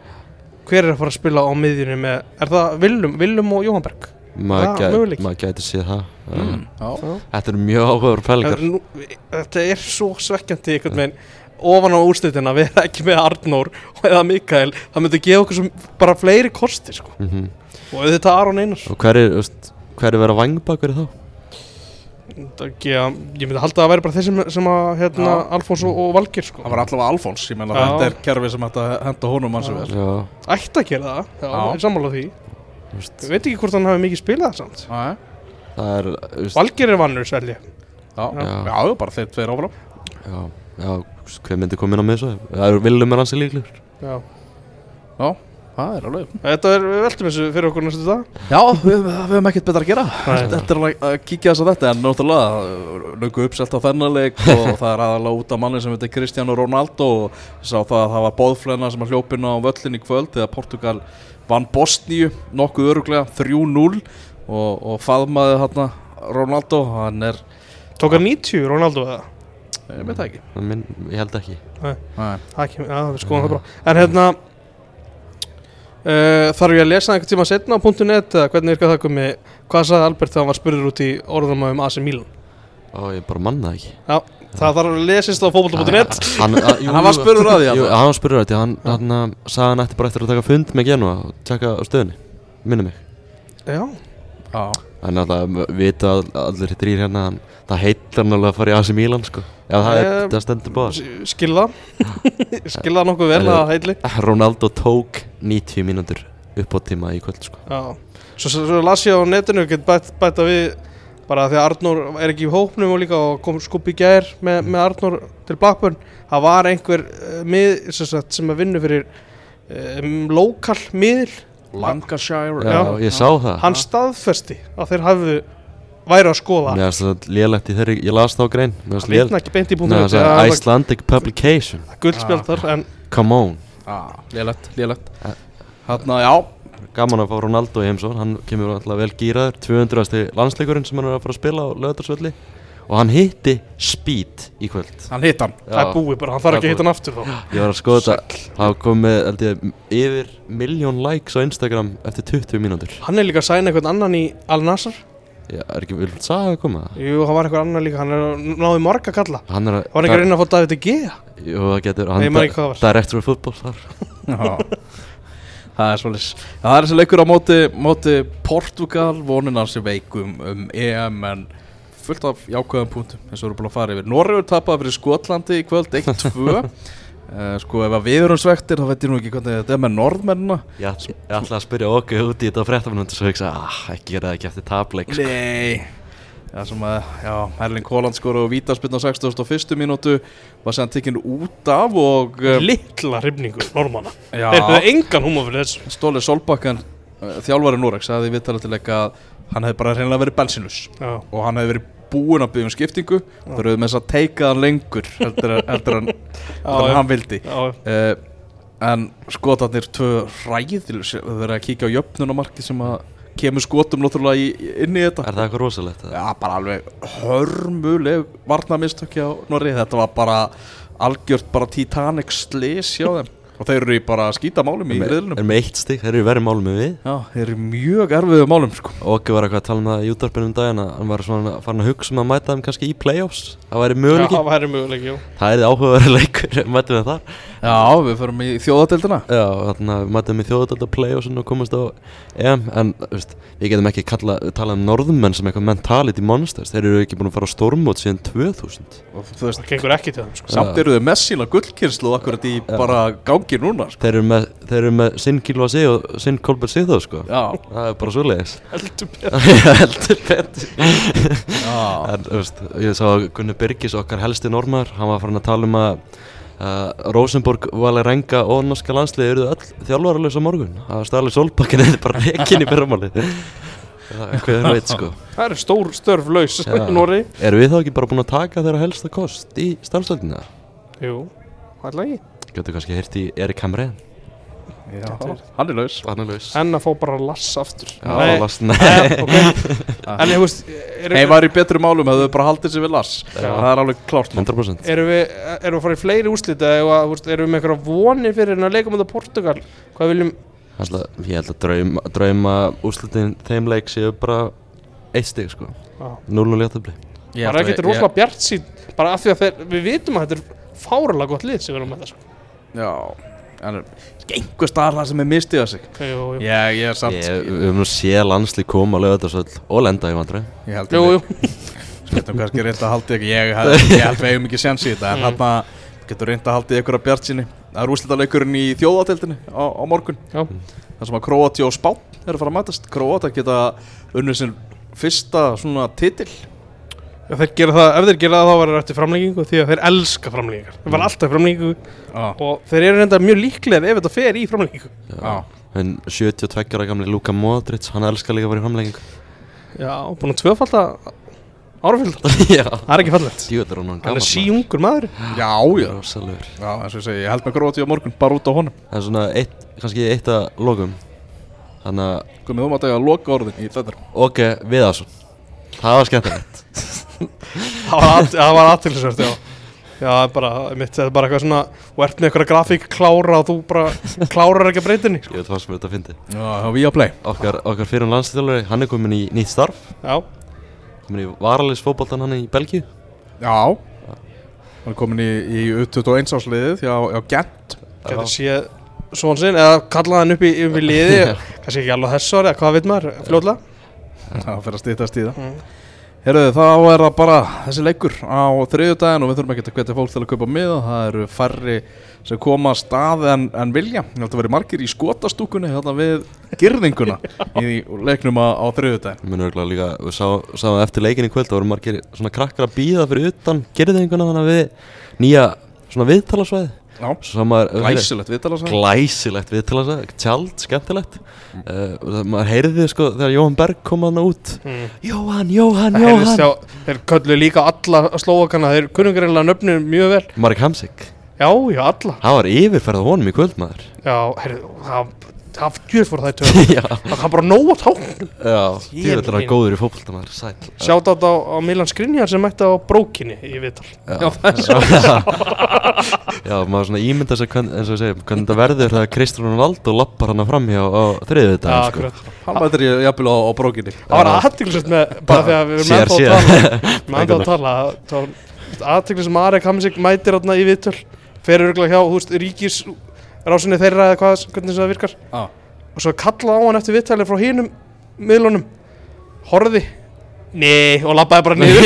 Hver er að fara að spila á miðjunni með er það Willum, Willum og Jóhann Berg? Maður Ah, gæ, möguleiki. mað gæti séð það. Mm. Já, Þetta eru mjög áhugaður nú, þetta er svo svekkjandi einhvern veginn ofan á úrslitina við erum ekki með Arnór eða Mikael það myndi gefa okkur sem bara fleiri kosti sko. mm og auðvitað Aron Einars. Og hver er, veist, hver er verið að vangbakverði þá? Það gefa, ég myndi halda að það væri bara þeir sem, sem að hérna, Já. Alfons og, og Valgir sko. það var allavega Alfons Ég meina Já. þetta er kerfi sem hægt að henda honum hans Já, ætti að gera það, ég er sammála því. Veist, ég veit ekki hvort hann hafi mikið spilað það samt það er Valgir er vannur svelji já, Já. já, bara þeir tveir áfram. Já, já, hver myndi koma inn á með þessu? Það eru viljum er hansi líklegur já. Já, það er alveg þetta er, við veltum þessu fyrir okkur næstu dag Já, við, við höfum ekkert betra að gera Nei. Þetta er að, að kíkja þess að þetta En náttúrulega, lögu uppselt á þennan leik Og það er aðalega út af manni sem heitir Cristiano Ronaldo Og sá það að það var bóðflenna sem að hljópina á völlin í kvöld Þegar Portugal vann Bosníu Nokkuð öruglega, 3-0 Og, og faðmaði þarna Ronaldo Hann er, tók hann 90 Ronaldo eða ég veit það ekki. Minn, ég held ekki. Nei. það kemur, já, við skoðum það bara. En hérna uh, þarf ég að lesa einhvern tíma setna á .net eða hvernig virkað það komi hvað sagði Albert þegar hann var spurður út í orðum um AC Milan? Ó, ég bara manna það ekki. Já, það þarf að lesist á fótbolta.net Hann, Hann var spurður að því, Jú, allavega. hann var spurður að því. Hann, hann að, sagði hann ætti bara eftir að taka fund með Genua og tjekka á stöðunni. Minni mig. Já, Já, En alltaf vita all- allir í hérna Það heitir alveg að fara í AC Milan sko. Já, það, er, Eh, það stendur báðar skilða skilða nokkuð vel að heitli. Ronaldo tók 90 mínútur upp á tíma í kvöld sko. Já, svo, svo, las ég á netinu get bætt, bætta við bara því að Arnór er ekki í hópnum og líka og kom skupp í gær með, með Arnór til Blackburn. Það var einhver uh, mið, sem, sagt, sem að vinna fyrir um, lokal miðl Lancashire Já, Já. ég sá það. Hann staðfesti að þeir hafðu væri að skoða. Mér finnst það lélegt í þeirri, ég las þá grein. Mér finnst það vitna ekki beint í Nei, punktum það sagði Icelandic Publication. Guldspjald þar en Come on. Já, lélegt, lélegt. Ja. Þarna, já, Gaman að fá Ronaldo í heimsón, hann kemur alltaf vel gýraður 200. landsleikurinn sem hann er að fara að spila á lögadarsvelli og hann hitti Speed í kvöld. Hann hitt hann. Það er búið bara, hann þarf ekki er að hitta hann aftur þá. Ég var að skoða þetta, það kom með held ég, yfir miljón likes á Instagram eftir 20 mínútur. Hann er líka að sæna einhvern annan í Al-Nassr Ég er ekki, vil saga að koma? Jú, hann var einhvern annan líka, hann er að náði marga kalla. Hann er að, hann var ekki að reyna að fá David De Gea? Jú, það getur, það var. Director of Football þar. Já, það er svolítið Það er þessi leikur á móti, móti Portugal. Vonin hans er veikum um EM en fullt af jákvæðum punktum eins og við erum búin að fara yfir. Norröður tapaði fyrir Skotlandi í kvöld 1-2 Uh, sko ef að við erum svektir þá veit ég nú ekki hvernig þetta er með norðmennina. Ég, ætl- ég ætla að spyrja okkur út í þetta fréttamunum svo ég sagði, ah, ekki gera það ekki eftir tapleik. Sko. Nei. Það sem að, já, Erling Haaland skor á vítaspinn á 61. mínútu var sem tekinn út af og uh, litla hrifningu normanna já, þeir hefðu engan húma fyrir þessu. Stóli Solbakken uh, þjálfari Norex sagði í viðtalið til leika að hann hefði bara reynilega verið bensinus Já, og hann hefði verið búinn að byggja um skiptingu það eru með þess að teika hann lengur heldur, en- hann vildi. Uh, en skotarnir tvö ræðil það verið að kíkja á jöfnunamarki sem að kemur skotum náttúrulega inn í þetta. Er það eitthvað rosalegt? Já, bara alveg hörmuleg varnamistökja á Norri. Þetta var bara algjört bara Titanic slis hjá þeim og þeir eru í bara skítamálum í Er riðlunum með eitt stygg, þeir eru verið málum með við. Já, þeir eru mjög erfiðu málum sko. Óki var eitthvað að tala um það í útdarpinu um daginn að hann var svona farin að hugsa um að mæta þeim kannski í playoffs. Það væri já, möguleiki það væri möguleiki, já Það er áhugaverið leikur, mætum við þar Já, við förum í þjóðadeildina. Já, þannig að við mætum í þjóðadölda playoffsinu og komast á EM. En, veist, við getum ekki kalla, talað um norðumenn sem eitthvað mentality monsters. Þeir eru ekki búin að fara á stormót síðan 2000 og þú veist, Það gengur ekki til þeim, sko. samt eru þau með sína gullkynslu akkurat í bara gangi núna sko. Þeir eru með, þeir eru með sinn Kilva Sig og sinn Kolbert Sigþóð sko. Já, Það er bara Heldur betur. Heldur betur. Já, En, þú veist, ég sá að Gunni Birgis, okkar helsti normaður, hann var farin að tala um að uh, Rosenborg, Valerenga og norska landslið eru öll þjálfaralösa morgun. Það var stæðlega solbakkin eða bara rekin í fyrramáli. Hvað er veit, sko. Það eru stór störf laus Erum við þá ekki bara búin að taka þeirra helsta kost í starfstöldina? Jú, alltaf ekki Gjötu kannski heyrt í Erik Hamrén. Já Hann er laus Hann er laus. En að fá bara lass aftur Já, Nei, last, nei. eh, ok En ég veist Nei, var í betri málum, hefðu bara haldið sér við Lars Það er alveg klárt mál. 100%. Erum við, erum við að fara í fleiri úrslita eða erum við með eitthvað vonir fyrir en að leika með Portugal Hvað viljum, Alltaf, ég held að drauma, drauma úrslutin þeim leik séu bara eitt stig, sko. Já. 0-0 léttabli. Ég bara að ekkert við- rosalega bjart sín Bara af því að þeir, við vitum að þetta er fáralega gott lið sem við erum með þessu Já, en einhver staðar það sem er mistiða sig Jú, jú, Ég, ég er samt Ég, við höfum nú séð landslið koma á lögatarsvöld og lenda í vandræðum. Ég held jú, að jú. getum kannski reynd að halda ekki Ég, ég held við eigum ekki séns í þetta En Mm. þarna getur reynd að halda ykkur að bjart sinni Það er úrslitaleikurinn í þjóðadeildinni á, á morgun Já. Það sem að Króati og Spán eru að fara að mætast Króati geta unnið sinn fyrsta svona titil Já, þeir gera það, ef þeir gera það þá verður eftir framlengingu því að þeir elska framlengingar. Þeir var alltaf framlengingu. Já, og þeir eru reynda mjög líklegir ef þetta fer í framlengingu. Já, En 72 ára gamli Luka Modric, hann elskar líka að vera í framlegging Já, búin að tvöfalda árafylgda Já. Það er ekki fallegt. Djúður hann hann Hann er síungur maður. já, já. Rósalegur Já, eins og ég segi, ég held með Króati á morgun bara út á honum. Það er svona eitt, kannski eitt að lokum. Þannig að Komið þú mátt eiga að loka orðin í þetta. Ok, Viðarsson. Það skemmtilegt Það var at- það var aðtilsvört, já. Já, það er bara, mitt, þetta er bara eitthvað svona og ert með eitthvað grafík klára og þú bara klárar ekki að breytinni Ég veit hvað sem þetta fyndi Já, það var við að play. Okkar, okkar fyrir landslýðalari, hann er komin í nýtt starf. Já, Komin í varalisfótboltan hann í Belgíu. Já. Hann er komin í, í U21 ásliðið hjá, hjá Gent. Getur séð svon sinn eða kallaði hann upp í, upp í liði kannski ekki alveg þessu ári, eða hvað veit maður, fljóðlega Það fyrir að stýttast í það. Mm. Herruðu, þá er það bara þessi leikur á þriðjudaginn og við þurfum ekki að hvetja fólk til að kaupa miða. Það eru færri sem koma að stað en, en vilja. Ég held að vera margir í skotastúkunni þarna við girðinguna í leiknum á, á þriðjudaginn. Mér örgulega líka, við sá, sáum eftir leikin í kvöld Það voru margir svona krakkar að býða fyrir utan Gerðinguna þannig að við nýja svona viðtalasvæði Glæsilegt viðtala svo Glæsilegt viðtalasvæði, tjald, skemmtilegt. Uh, Maður heyrði sko þegar Jóhann Berg kom hann út. Mm. Jóhann, Jóhann, Það Jóhann. hjá, þeir köllu líka alla slóakana, þeir kunnum greinlega nöfnum mjög vel. Marek Hamsik. Já, já, alla. Það var yfirferð á honum í kvöld maður. Já, heyrðu, það, það gjör fór það í Já, Það kan bara nóg Ég Því þetta er meina. góður í fótbolta maður, Sjátt á, á Milan Skrinjar sem mætti á brókinni í viðtal. Já, já, já, maður svona ímynda sig hvern, eins og segi, hvernig þetta verður þegar Kristján Ronaldo lappar hana framhjá á þriðið Já, þetta sko. Hann mætir ég jafnvel á, á brókinni. Það var aðtiklisett með, bara því að við erum ennþá sér. að tala að Aðtiklisett með Arek Hamsik mætir átna í viðtöl. Fer örgulega hjá, þú veist, ríkis rásinni þeirra eða hvað, hvernig það virkar. Já, Og svo kalla á hann eftir viðtali frá hinum miðlunum. Horði Nei, og labbaði bara niður.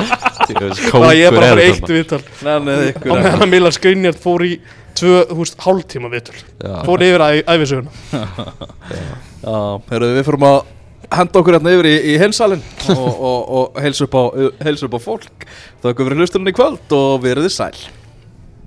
Kókur Bara ég er bara fyrir eitt viðtal. Nefnið Og meðan að Milan Skrinjar fór í tvö, þú veist, hálftíma viðtöl Já. Fór yfir æ- ævisöguna. Já, herruðu, við fyrir að henda okkur hérna yfir í, í heilsalinn og, og, og heilsa upp, á- heilsa upp á fólk. Þakka fyrir hlustunni í kvöld og verið þið sæl